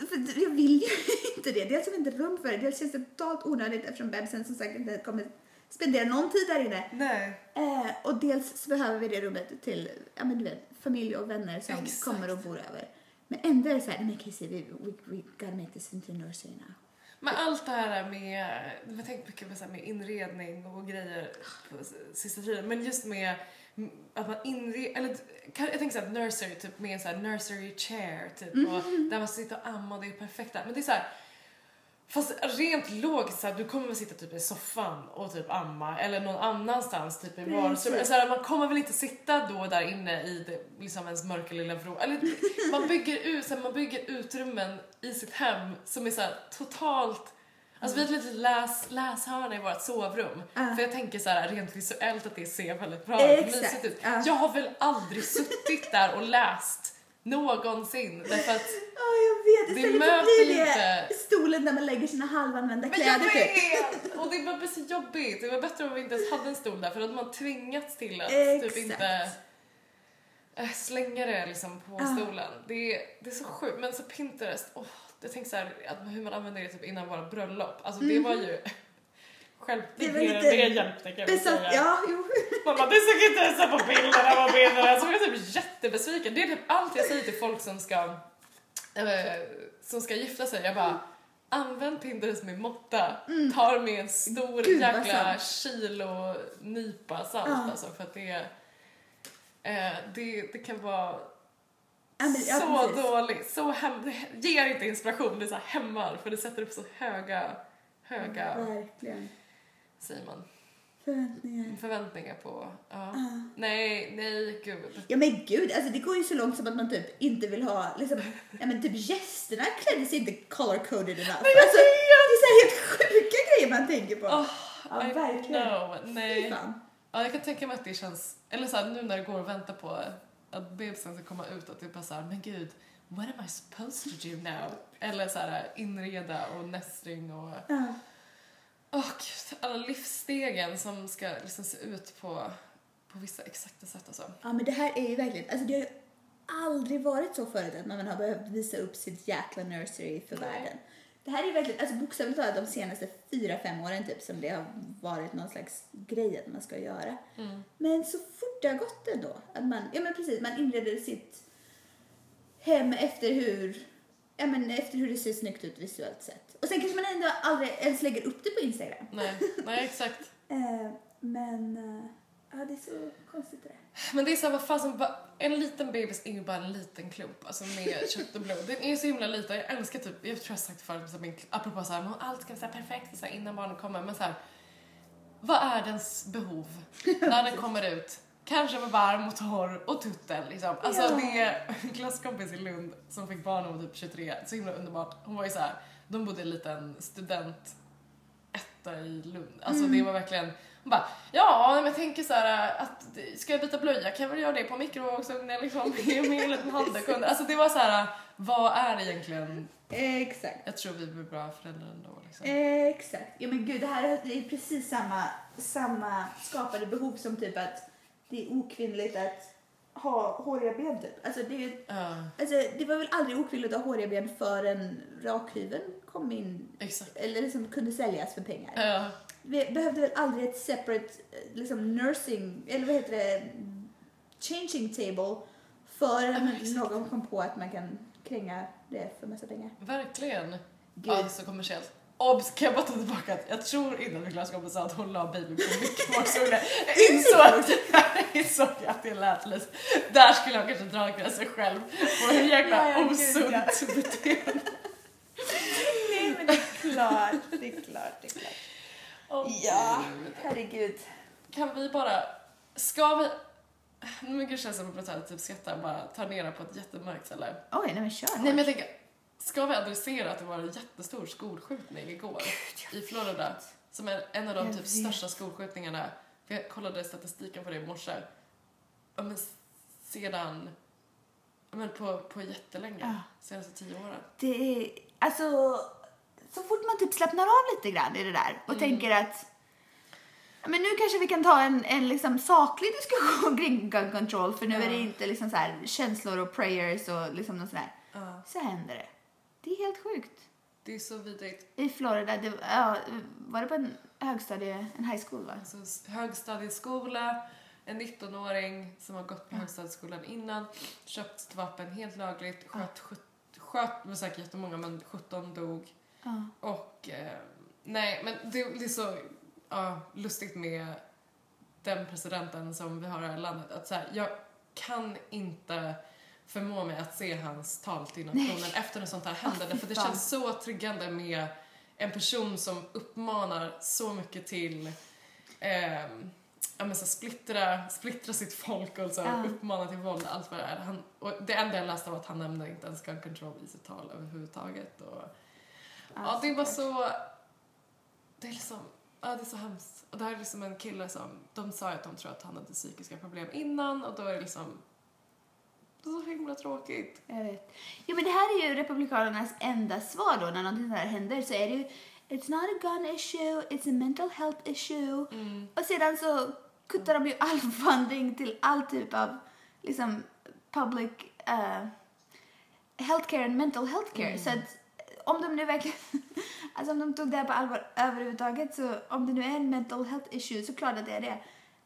för jag vill ju inte det. Dels har vi inte rum för det. Dels känns det totalt onödigt eftersom bebisen som sagt inte kommer spendera någon tid där inne. Nej. Eh, och dels så behöver vi det rummet till ja, men du vet, familj och vänner som Exakt. kommer och bor över. Men ändå är det så här, nej Casey, we, we, we gotta make this into a nursery now. Men allt det här med, jag tänkt mycket på så med inredning och grejer på sista tiden, men just med mm, att man inreder, eller jag tänker såhär nursery, typ med en så här nursery chair typ och där man sitter och ammar och det är perfekta. Men det är så här, fast rent logiskt så här, du kommer väl sitta typ i soffan och typ amma eller någon annanstans typ i vardagsrummet. Så här, man kommer väl inte sitta då där inne i det, liksom ens mörka lilla vrå. Eller man bygger ut, så här, man bygger utrymmen i sitt hem som är så här, totalt Alltså vi har ett litet läs, läshörna i vårt sovrum. Ja. För jag tänker så här rent visuellt att det ser väldigt bra och mysigt ut. ja. Jag har väl aldrig suttit där och läst någonsin därför att Ja, jag vet. Det Istället så blir det inte- stolen där man lägger sina halvanvända Men jag kläder typ. vet! Och det var så jobbigt. Det var bättre om vi inte ens hade en stol där för då hade man tvingats till att Exakt. typ inte äh, slänga det liksom på Ja. stolen. Det är, det är så sjukt. Men så Pinterest, åh, jag tänkte så här, att hur man använde det typ innan våra bröllop. Alltså det var ju själv, det. Det det, var det, lite hjälpte kan jag Besatt, säga. ja, jo. Man bara, det såg inte ens på bilderna på bilderna. Så var jag typ jättebesviken. Det är typ allt jag säger till folk som ska, eh, som ska gifta sig. Jag bara, använd Pinterest med måtta. Ta det med en stor Mm. Gud, jäkla kilo nypa salt Ja. alltså. För att det, eh, det, det kan vara Ja, ja, så precis. dåligt. Så hem, det ger inte inspiration, det är så hämmar. För det sätter upp så höga, höga, Verkligen. Säger man, Förväntningar. förväntningar på. Ja. Ja. Nej, nej, gud. Ja men gud, alltså det går ju så långt som att man typ inte vill ha, liksom, ja men typ gästerna klädde sig inte color-coded enough. Men jag alltså, det är så här helt sjuka grejer man tänker på. Oh, ja, I verkligen. know. Nej. fan. Ja, jag kan tänka mig att det känns, eller så här, nu när det går att vänta på att bebisen ska komma ut, att det är bara så här, men gud, what am I supposed to do now? Eller så här, inreda och nästring och, Ja. Åh gud, alla livsstegen som ska liksom se ut på, på vissa exakta sätt alltså. ja men det här är ju verkligen, alltså det har ju aldrig varit så förut att man har behövt visa upp sitt jäkla nursery för Nej. världen. Det här är verkligen, alltså bokstavligt talat de senaste fyra, fem åren typ som det har varit någon slags grej att man ska göra. Mm. Men så fort det har gått ändå, att man, ja men precis, man inreder sitt hem efter hur, ja men efter hur det ser snyggt ut visuellt sett. Och sen kanske man ändå aldrig ens lägger upp det på Instagram. Nej, nej exakt. Eh, men, eh, ja det är så konstigt det där. Men det är så här, vad fasen, en liten bebis är ju bara en liten klump, alltså med kött och blod. Den är så himla liten, jag älskar typ, jag tror jag har sagt det förut, så här, min, apropå så här, men allt ska vara perfekt så här, innan barnen kommer, men så här, vad är dens behov när den kommer ut? Kanske med varm och torr och tuttel liksom. Alltså Ja. det är en klasskompis i Lund som fick barn när hon var typ 23, så himla underbart. Hon var ju så här, de bodde i en liten student etta i Lund. Alltså det var verkligen, hon bara ja men jag tänker så här att ska jag byta blöja kan jag väl göra det på mikrovågsugnen liksom med med en liten handduk. Alltså det var så här vad är egentligen, Exakt. jag tror vi blir bra föräldrar ändå liksom. Exakt. Ja men gud, det här är det är precis samma, samma skapade behov som typ att det är okvinnligt att ha håriga ben typ. Alltså det, Ja, alltså det var väl aldrig okvinnligt att ha håriga ben förrän rakhyveln kom in exakt. eller liksom kunde säljas för pengar. Ja, Vi behövde väl aldrig ett separate eh, liksom nursing, eller vad heter det, changing table förrän Ja, någon kom på att man kan kränga det för massa pengar. verkligen. Gud. Ja, så kommersiellt. Obs, kan jag bara ta tillbaka att jag tror innan min klasskompis sa att hon la baby på mikrovågsugnen. Jag insåg att, jag insåg att det lät lite, där skulle jag kanske dra gränsen själv på hur jäkla Ja, ja, osunt beteende. Nej men det är klart, det är klart, det är klart. Ja, Gud. herregud. Kan vi bara, ska vi, gud känns som att jag typ skrattar bara tar ner det på ett jättemörkt ställe. Oj, nej men kör Nej men jag tänker, ska vi adressera att det var en jättestor skolskjutning igår i Florida? Som är en av de Jag typ vet. största skolskjutningarna. För jag kollade statistiken på det i morse. Ja, men sedan, ja, men på, på jättelänge. Ja. Senaste tio åren. Det är, alltså, så fort man typ slappnar av lite grann i det där och tänker att ja, men nu kanske vi kan ta en, en liksom saklig diskussion kring gun control för nu är det Ja. inte liksom så här känslor och prayers och liksom något sådär. Ja. Så händer det. Det är helt sjukt. Det är så vidrigt. I Florida, det, ja, var det på en högstadie, en high school va? Alltså, högstadieskola, en 19-åring som har gått på högstadieskolan innan, köpt vapen helt lagligt, sköt, sköt, sköt men säkert jättemånga, men 17 dog. Ja. Och eh, nej, men det, det är så ja, lustigt med den presidenten som vi har i landet. Att så här, jag kan inte förmå mig att se hans tal till nationen efter något sånt här händer. fy för det känns så triggande med en person som uppmanar så mycket till ehm, ja, men så splittra, splittra sitt folk och så, Ja. uppmana till våld, allt vad det är. Han, och det enda jag läste var att han nämnde inte ens gun control i sitt tal överhuvudtaget. Och, Ja, det var så... Det är liksom... Ja, det är så hemskt. Och det här är liksom en kille som... De sa att de tror att han hade psykiska problem innan och då är det liksom... Det är så himla tråkigt. Jag vet. Jo, men det här är ju Republikanernas enda svar då när någonting sånt här händer så är det ju It's not a gun issue, it's a mental health issue. Och sedan så kuttar de ju all funding till all typ av liksom public uh, healthcare and mental healthcare. Så att om de nu verkligen, alltså om de tog det här på allvar överhuvudtaget så om det nu är en mental health issue så klart att det är det.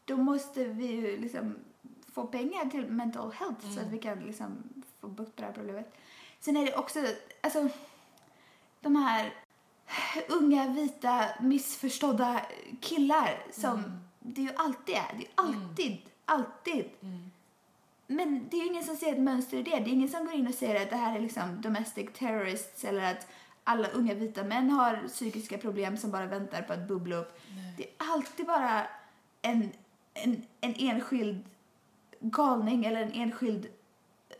Då måste vi ju liksom få pengar till mental health så att vi kan liksom få bukt på det här problemet. Sen är det också, alltså de här unga vita missförstådda killar som det ju alltid är. Det är ju alltid, alltid. Men det är ingen som ser ett mönster i det. Det är ingen som går in och säger att det här är liksom domestic terrorists eller att alla unga vita män har psykiska problem som bara väntar på att bubbla upp. Det är alltid bara en, en, en enskild galning eller en enskild eh,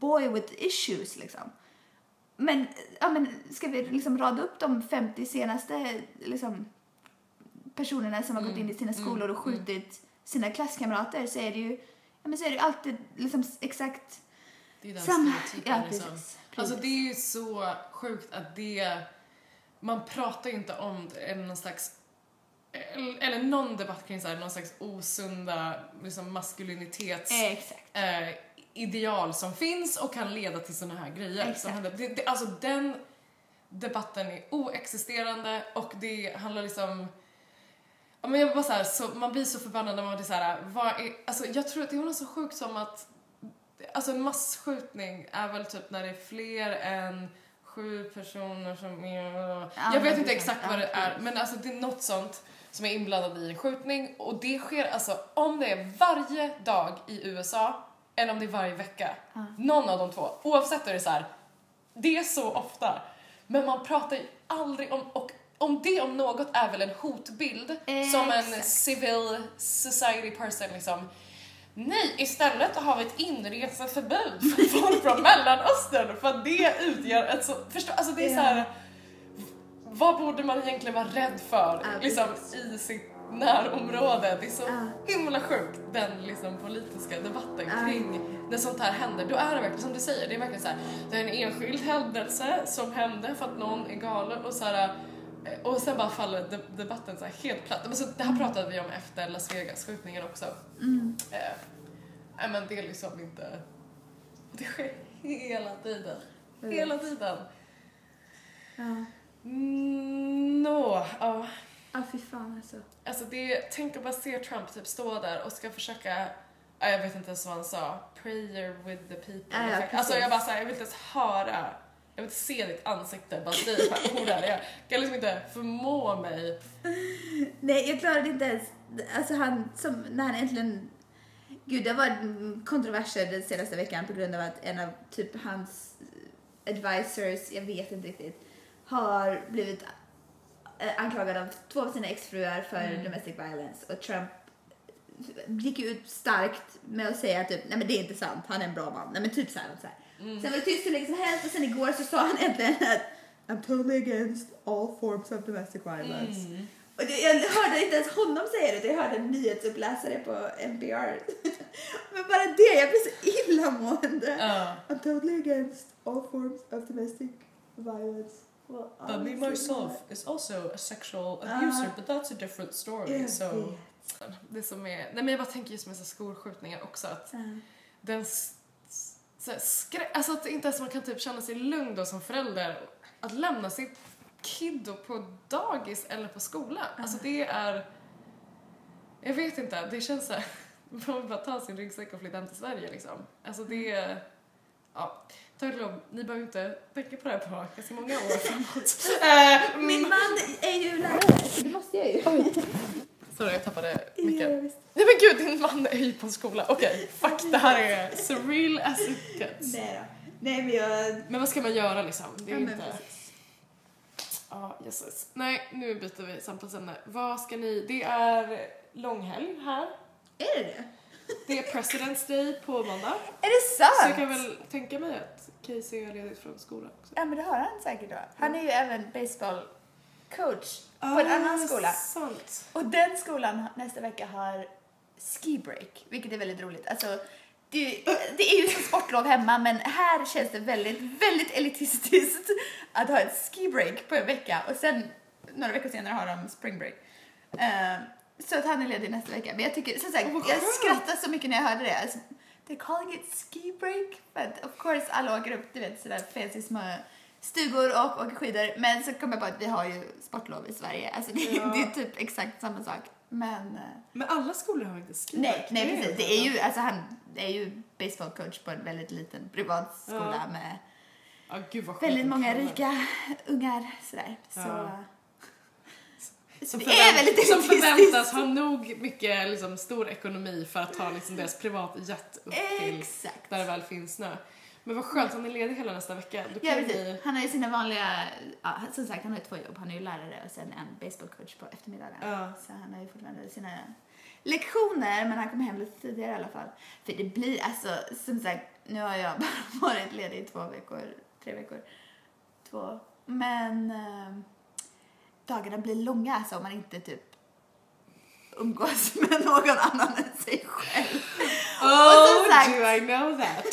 boy with issues liksom. Men, ja, men ska vi liksom rada upp de 50 senaste liksom, personerna som har gått in i sina skolor och skjutit sina klasskamrater så är det ju, ja, men så är det alltid liksom exakt Det är den samma. Ja, liksom. precis. Alltså det är ju så sjukt att det... Man pratar ju inte om det, eller någon slags... Eller, någon debatt kring så här, någon slags osunda liksom maskulinitets... Eh, ideal som finns och kan leda till såna här grejer. Som händer. Det, det, alltså den debatten är oexisterande och det handlar liksom Ja, men jag bara så, här, så man blir så förbannad när man blir så här, vad är, alltså jag tror att det är något så sjukt som att alltså en massskjutning är väl typ när det är fler än sju personer som är, Ja, jag vet inte exakt vad det är men alltså det är något sånt som är inblandad i en skjutning och det sker alltså om det är varje dag i USA eller om det är varje vecka. Någon av de två. Oavsett är det så här. Det är så ofta. Men man pratar ju aldrig om, och om det om något är väl en hotbild som en Exakt. civil society person liksom. Nej, istället har vi ett inreseförbud för folk från Mellanöstern för att det utgör ett så, förstå, alltså det är så här. Vad borde man egentligen vara rädd för Ja, liksom, i sitt närområde? Det är så Ja. himla sjukt den liksom, politiska debatten Ja. kring när sånt här händer. Då är det verkligen som du säger, det är verkligen så här, det är en enskild händelse som hände för att någon är galen och så här, eh, och sen bara faller de- debatten så helt platt. Men så, det här pratade vi om efter Las Vegas-skjutningen också. Eh, nej men det är liksom inte... Det sker hela tiden. Jag Hela tiden. Ja. Mm, Nå, ja. Ja, fy fan alltså. Alltså det, tänk att bara se Trump typ stå där och ska försöka, ja, jag vet inte ens vad han sa, prayer with the people. Ja, alltså jag bara såhär, jag vill inte ens höra, jag vill inte se ditt ansikte, bara säg de här orden. Jag kan liksom inte förmå mig. Nej, jag klarade inte ens... Alltså han, som, när han äntligen... Gud, det varit kontroverser den senaste veckan på grund av att en av typ hans advisors, jag vet inte riktigt, har blivit eh, anklagad av två av sina exfruar för domestic violence och Trump gick ut starkt med att säga typ, nej men det är inte sant, han är en bra man. Nej men typ så här, något så här. Mm. Sen var det tyst hur länge som helst och sen igår så sa han äntligen att I'm totally against all forms of domestic violence. Mm. Och det, jag hörde inte ens honom säga det, jag hörde en nyhetsuppläsare på NPR. men bara det, jag blev så illamående. Ja. I'm totally against all forms of domestic violence. Well, But me myself not. is also a sexual Ah. abuser, but that's a different story. Jag so. vet. Det som är, nej men jag bara tänker just med så skolskjutningar också att Ja. den så här skrä, alltså att inte ens man kan typ känna sig lugn då som förälder att lämna sitt kiddo på dagis eller på skola. Alltså det är, jag vet inte, det känns så här, man vill bara ta sin ryggsäck och flytta hem till Sverige liksom. Alltså det är, ja, ta ett lov, ni behöver inte tänka på det här på ganska många år framåt. Eh, Min mm. man är ju lärare, så det måste jag ju. Sorry, jag tappade mycket. visst. Nej men gud, din man är ju på skola. Okej, fuck det här är surreal as it gets. Nej då. Nej men jag... Men vad ska man göra liksom? Det är Ja, inte... Ja, jösses. Nej, nu byter vi samtalsämne. Vad ska ni... Det är långhelg här. Är det det? Det är President's Day på måndag. Är det Så sant? jag kan väl tänka mig att Casey är ledigt från skolan också. Ja men det har han säkert då. Han är ju även baseballcoach på en annan skola. Ah, Sant. Och den skolan nästa vecka har ski break, vilket är väldigt roligt. Alltså, det, det är ju som sportlov hemma, men här känns det väldigt, väldigt elitistiskt att ha ett ski break på en vecka och sen några veckor senare har de spring break. Eh, så att han är ledig nästa vecka. Men jag tycker, som sagt, jag skönt. skrattade så mycket när jag hörde det. Alltså, they're calling it ski break. But of course alla åker upp, du vet, sådär fancy små stugor och åker skidor. Men så kom jag på att vi har ju sportlov i Sverige. Alltså det, Ja. det är typ exakt samma sak. Men eh, Men alla skolor har inte skrivit. nej, nej precis. Det är ju, alltså han är ju baseballcoach på en väldigt liten privat skola Ja. med Ja, gud väldigt många rika ungar sådär. Så, Ja. Som, det är väldigt som förväntas ha nog mycket liksom, stor ekonomi för att ta liksom, deras privatjet upp till Exakt. där det väl finns snö. Men vad skönt, han är ledig hela nästa vecka. Då Ja, precis. Han har ju sina vanliga, ja, som sagt han har ju två jobb. Han är ju lärare och sen en baseballcoach på eftermiddagen. Ja. Så han har ju fortfarande sina lektioner men han kommer hem lite tidigare i alla fall. För det blir alltså, som sagt, nu har jag bara varit ledig i två veckor, tre veckor, två. Men eh, dagarna blir långa alltså om man inte typ umgås med någon annan än sig själv. Oh, som sagt- do I know that?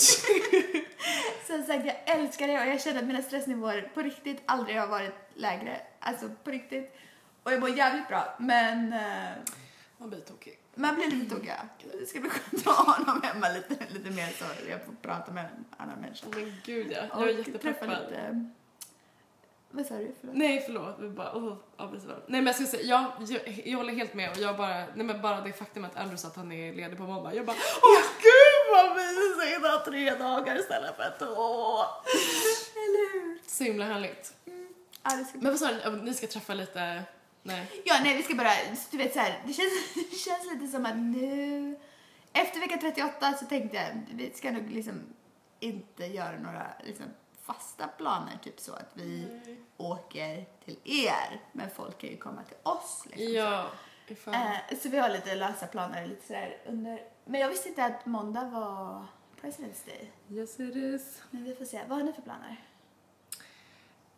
Som sagt, jag älskar det och jag känner att mina stressnivåer på riktigt aldrig har varit lägre. Alltså på riktigt. Och jag mår jävligt bra, men eh, Man blir tokig. man blir lite tokig. Det ska bli skönt att ha honom hemma lite, lite mer så jag får prata med en annan människa. Men gud ja, jag är jättepeppad. lite... Vad sa du? Förlåt. Nej förlåt, vi bara oh, avbryter varandra. Nej men jag ska säga, jag, jag, jag håller helt med och jag bara, nej men bara det faktum att Andrew sa att han är ledig på måndag. Jag bara, åh gud vad mysigt att ha tre dagar istället för två. Eller hur? Så himla härligt. Ja, det ska... Men vad sa du, ni ska träffa lite, nej? ja, nej, vi ska bara, du vet så här, det känns, det känns lite som att nu, efter vecka 38 så tänkte jag, vi ska nog liksom inte göra några liksom, fasta planer, typ så att vi åker till er, men folk kan ju komma till oss. Liksom, Ja, ifall. Eh, så vi har lite lösa planer lite sådär under, men jag visste inte att måndag var President's Day. Yes it is. Men vi får se, vad har ni för planer?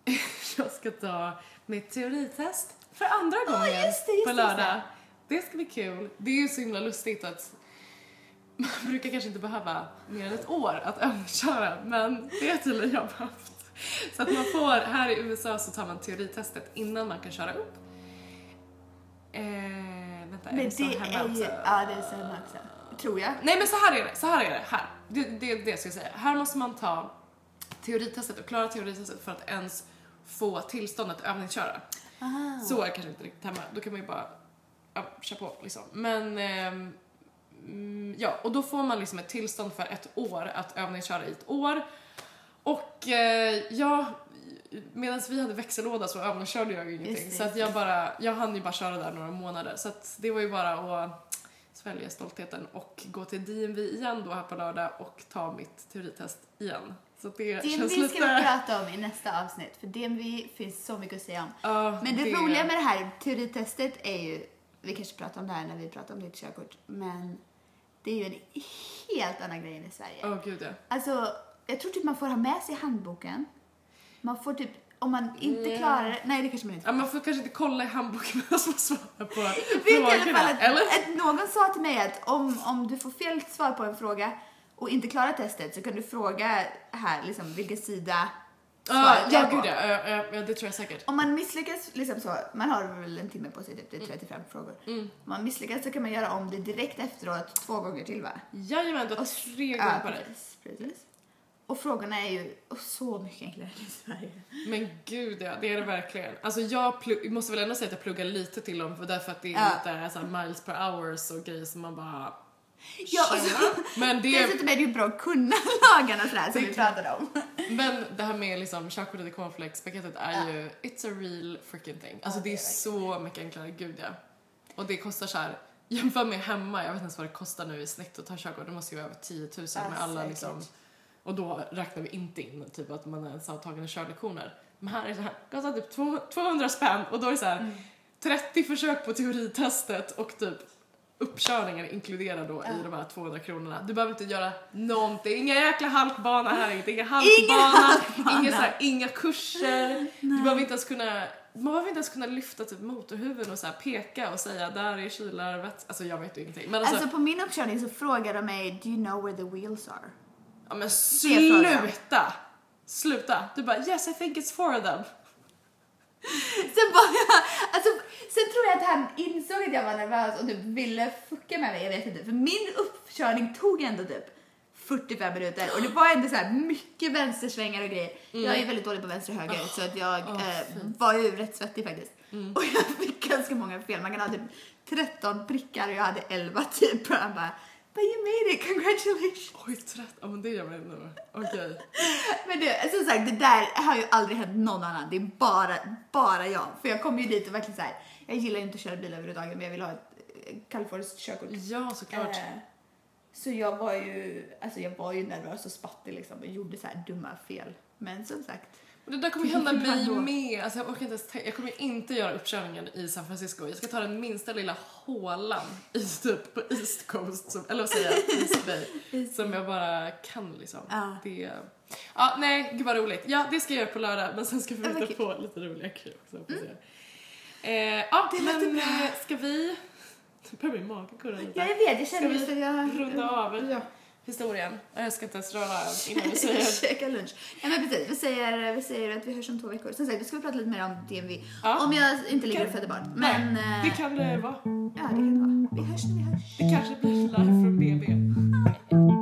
Jag ska ta mitt teoritest för andra gången just det, just på det, lördag. Det ska bli kul. Det är ju så himla lustigt att man brukar kanske inte behöva mer än ett år att övningsköra, men det har tydligen jag behövt. Så att man får, här i USA så tar man teoritestet innan man kan köra upp. Eh, vänta, är Men det så det hemma är också? ja det är så hemma också. Tror jag. Nej men så här är det, så här är det, här. Det, det, det ska jag säga. Här måste man ta teoritestet och klara teoritestet för att ens få tillstånd att övningsköra. Aha. Så är det kanske inte riktigt hemma. Då kan man ju bara ja, köra på liksom. Men mm, ja, och då får man liksom ett tillstånd för ett år att övningsköra i ett år. Och eh, ja, medan vi hade växellåda så övningskörde jag ju ingenting. det, så att jag bara, jag hann ju bara köra där några månader. Så att det var ju bara att svälja stoltheten och gå till DMV igen då här på lördag och ta mitt teoritest igen. Så det känns DMV lite... ska vi prata om i nästa avsnitt, för DMV finns så mycket att säga om. Ja, Men det, roliga med det här teoritestet är ju vi kanske pratar om det här när vi pratar om ditt körkort, men det är ju en helt annan grej än i Sverige. Åh gud ja. Alltså, jag tror typ man får ha med sig handboken. Man får typ, om man inte Ja. klarar det, nej det kanske man inte ja. får. Man får kanske inte kolla i handboken medan man svarar på vet i alla fall frågorna. att, Eller? att någon sa till mig att om, om du får fel svar på en fråga och inte klarar testet så kan du fråga här liksom vilken sida Ja, svaret ja är på. gud ja. Ja, ja, ja, det tror jag säkert. Om man misslyckas, liksom så, man har väl en timme på sig, typ, det är 35 frågor. Mm. Om man misslyckas så kan man göra om det direkt efteråt två gånger till va? Jajamän, du har tre gånger på dig. precis. Och frågorna är ju så mycket enklare än i Sverige. Men gud ja, det är det verkligen. Alltså jag måste väl ändå säga att jag pluggar lite till dem för därför att det är Ja. lite så här miles per hours och grejer som man bara... Ja, och så- Tjena. Men det, Dessutom är det ju bra att kunna lagarna sådär som vi pratade om. men det här med liksom körkortet i cornflakes-paketet är Ja. ju, it's a real freaking thing. Alltså Ja, det det är är så mycket enklare, gud ja. Och det kostar så här, jämför med hemma, jag vet inte ens vad det kostar nu i snitt att ta körkort, det måste ju vara över 10 000 Ja, med alla liksom, och då räknar vi inte in typ att man ens har tagit körlektioner. Men här är det så här, kostar typ två- 200 spänn och då är det så här Mm. 30 försök på teoritestet och typ uppkörningen inkluderad då Ja. i de här 200 kronorna. Du behöver inte göra någonting, inga jäkla halkbana här inte, inga halkbana, halkbana. inga, så här, inga kurser. Du behöver inte ens kunna man behöver inte ens kunna lyfta typ motorhuven och så här peka och säga där är kylarvet. Alltså jag vet ju ingenting. Men alltså, Alltså på min uppkörning så frågar de mig, do you know where the wheels are? Ja men sluta! Sluta! Du bara yes I think it's four of them. Sen bara, alltså, sen tror jag att han insåg att jag var nervös och typ ville fucka med mig, jag vet inte. För min uppkörning tog ändå typ 45 minuter och det var ändå så här mycket vänstersvängar och grejer. Jag är väldigt dålig på vänster och höger så att jag Mm. Åh, eh. Mm. var ju rätt svettig faktiskt. Och jag fick ganska många fel. Man kan ha typ 13 prickar och jag hade 11 typ. Och han bara, but you made it, congratulations. Oj, trött. Ja men det gör mig nu. Okej. Men det, som sagt, det där har ju aldrig hänt någon annan. Det är bara, bara jag. För jag kom ju dit och verkligen så här. jag gillar ju inte att köra bil överhuvudtaget men jag vill ha ett eh, kaliforniskt körkort. Ja såklart. Eh, så jag var ju, alltså jag var ju nervös och spattig liksom och gjorde så här dumma fel. Men som sagt, Och det där kommer hända mig med. Alltså jag orkar inte ens. Jag kommer inte göra uppkörningen i San Francisco. Jag ska ta den minsta lilla hålan i typ på East Coast, som, eller vad säger jag, East Bay. som jag bara kan liksom. Ja. Det, ja, nej, gud vad roligt. Ja, det ska jag göra på lördag, men sen ska vi hitta kul. på lite roliga grejer också. jag. Eh, ja, Det men bra. eh, ska vi... Nu börjar min mage kurra lite. ja jag vet, jag Ska känner vi just att jag... runda av Ja historien. Jag ska inte ens röra innan du säger. Käka lunch. Ja, men precis. Vi säger, vi säger att vi hörs om två veckor. Som sagt, vi ska prata lite mer om DMV. Ja. Om jag inte ligger och föder barn. Men, Nej, det eh, kan det vara. Ja, det kan det vara. Vi hörs när vi hörs. Det kanske blir live från BB.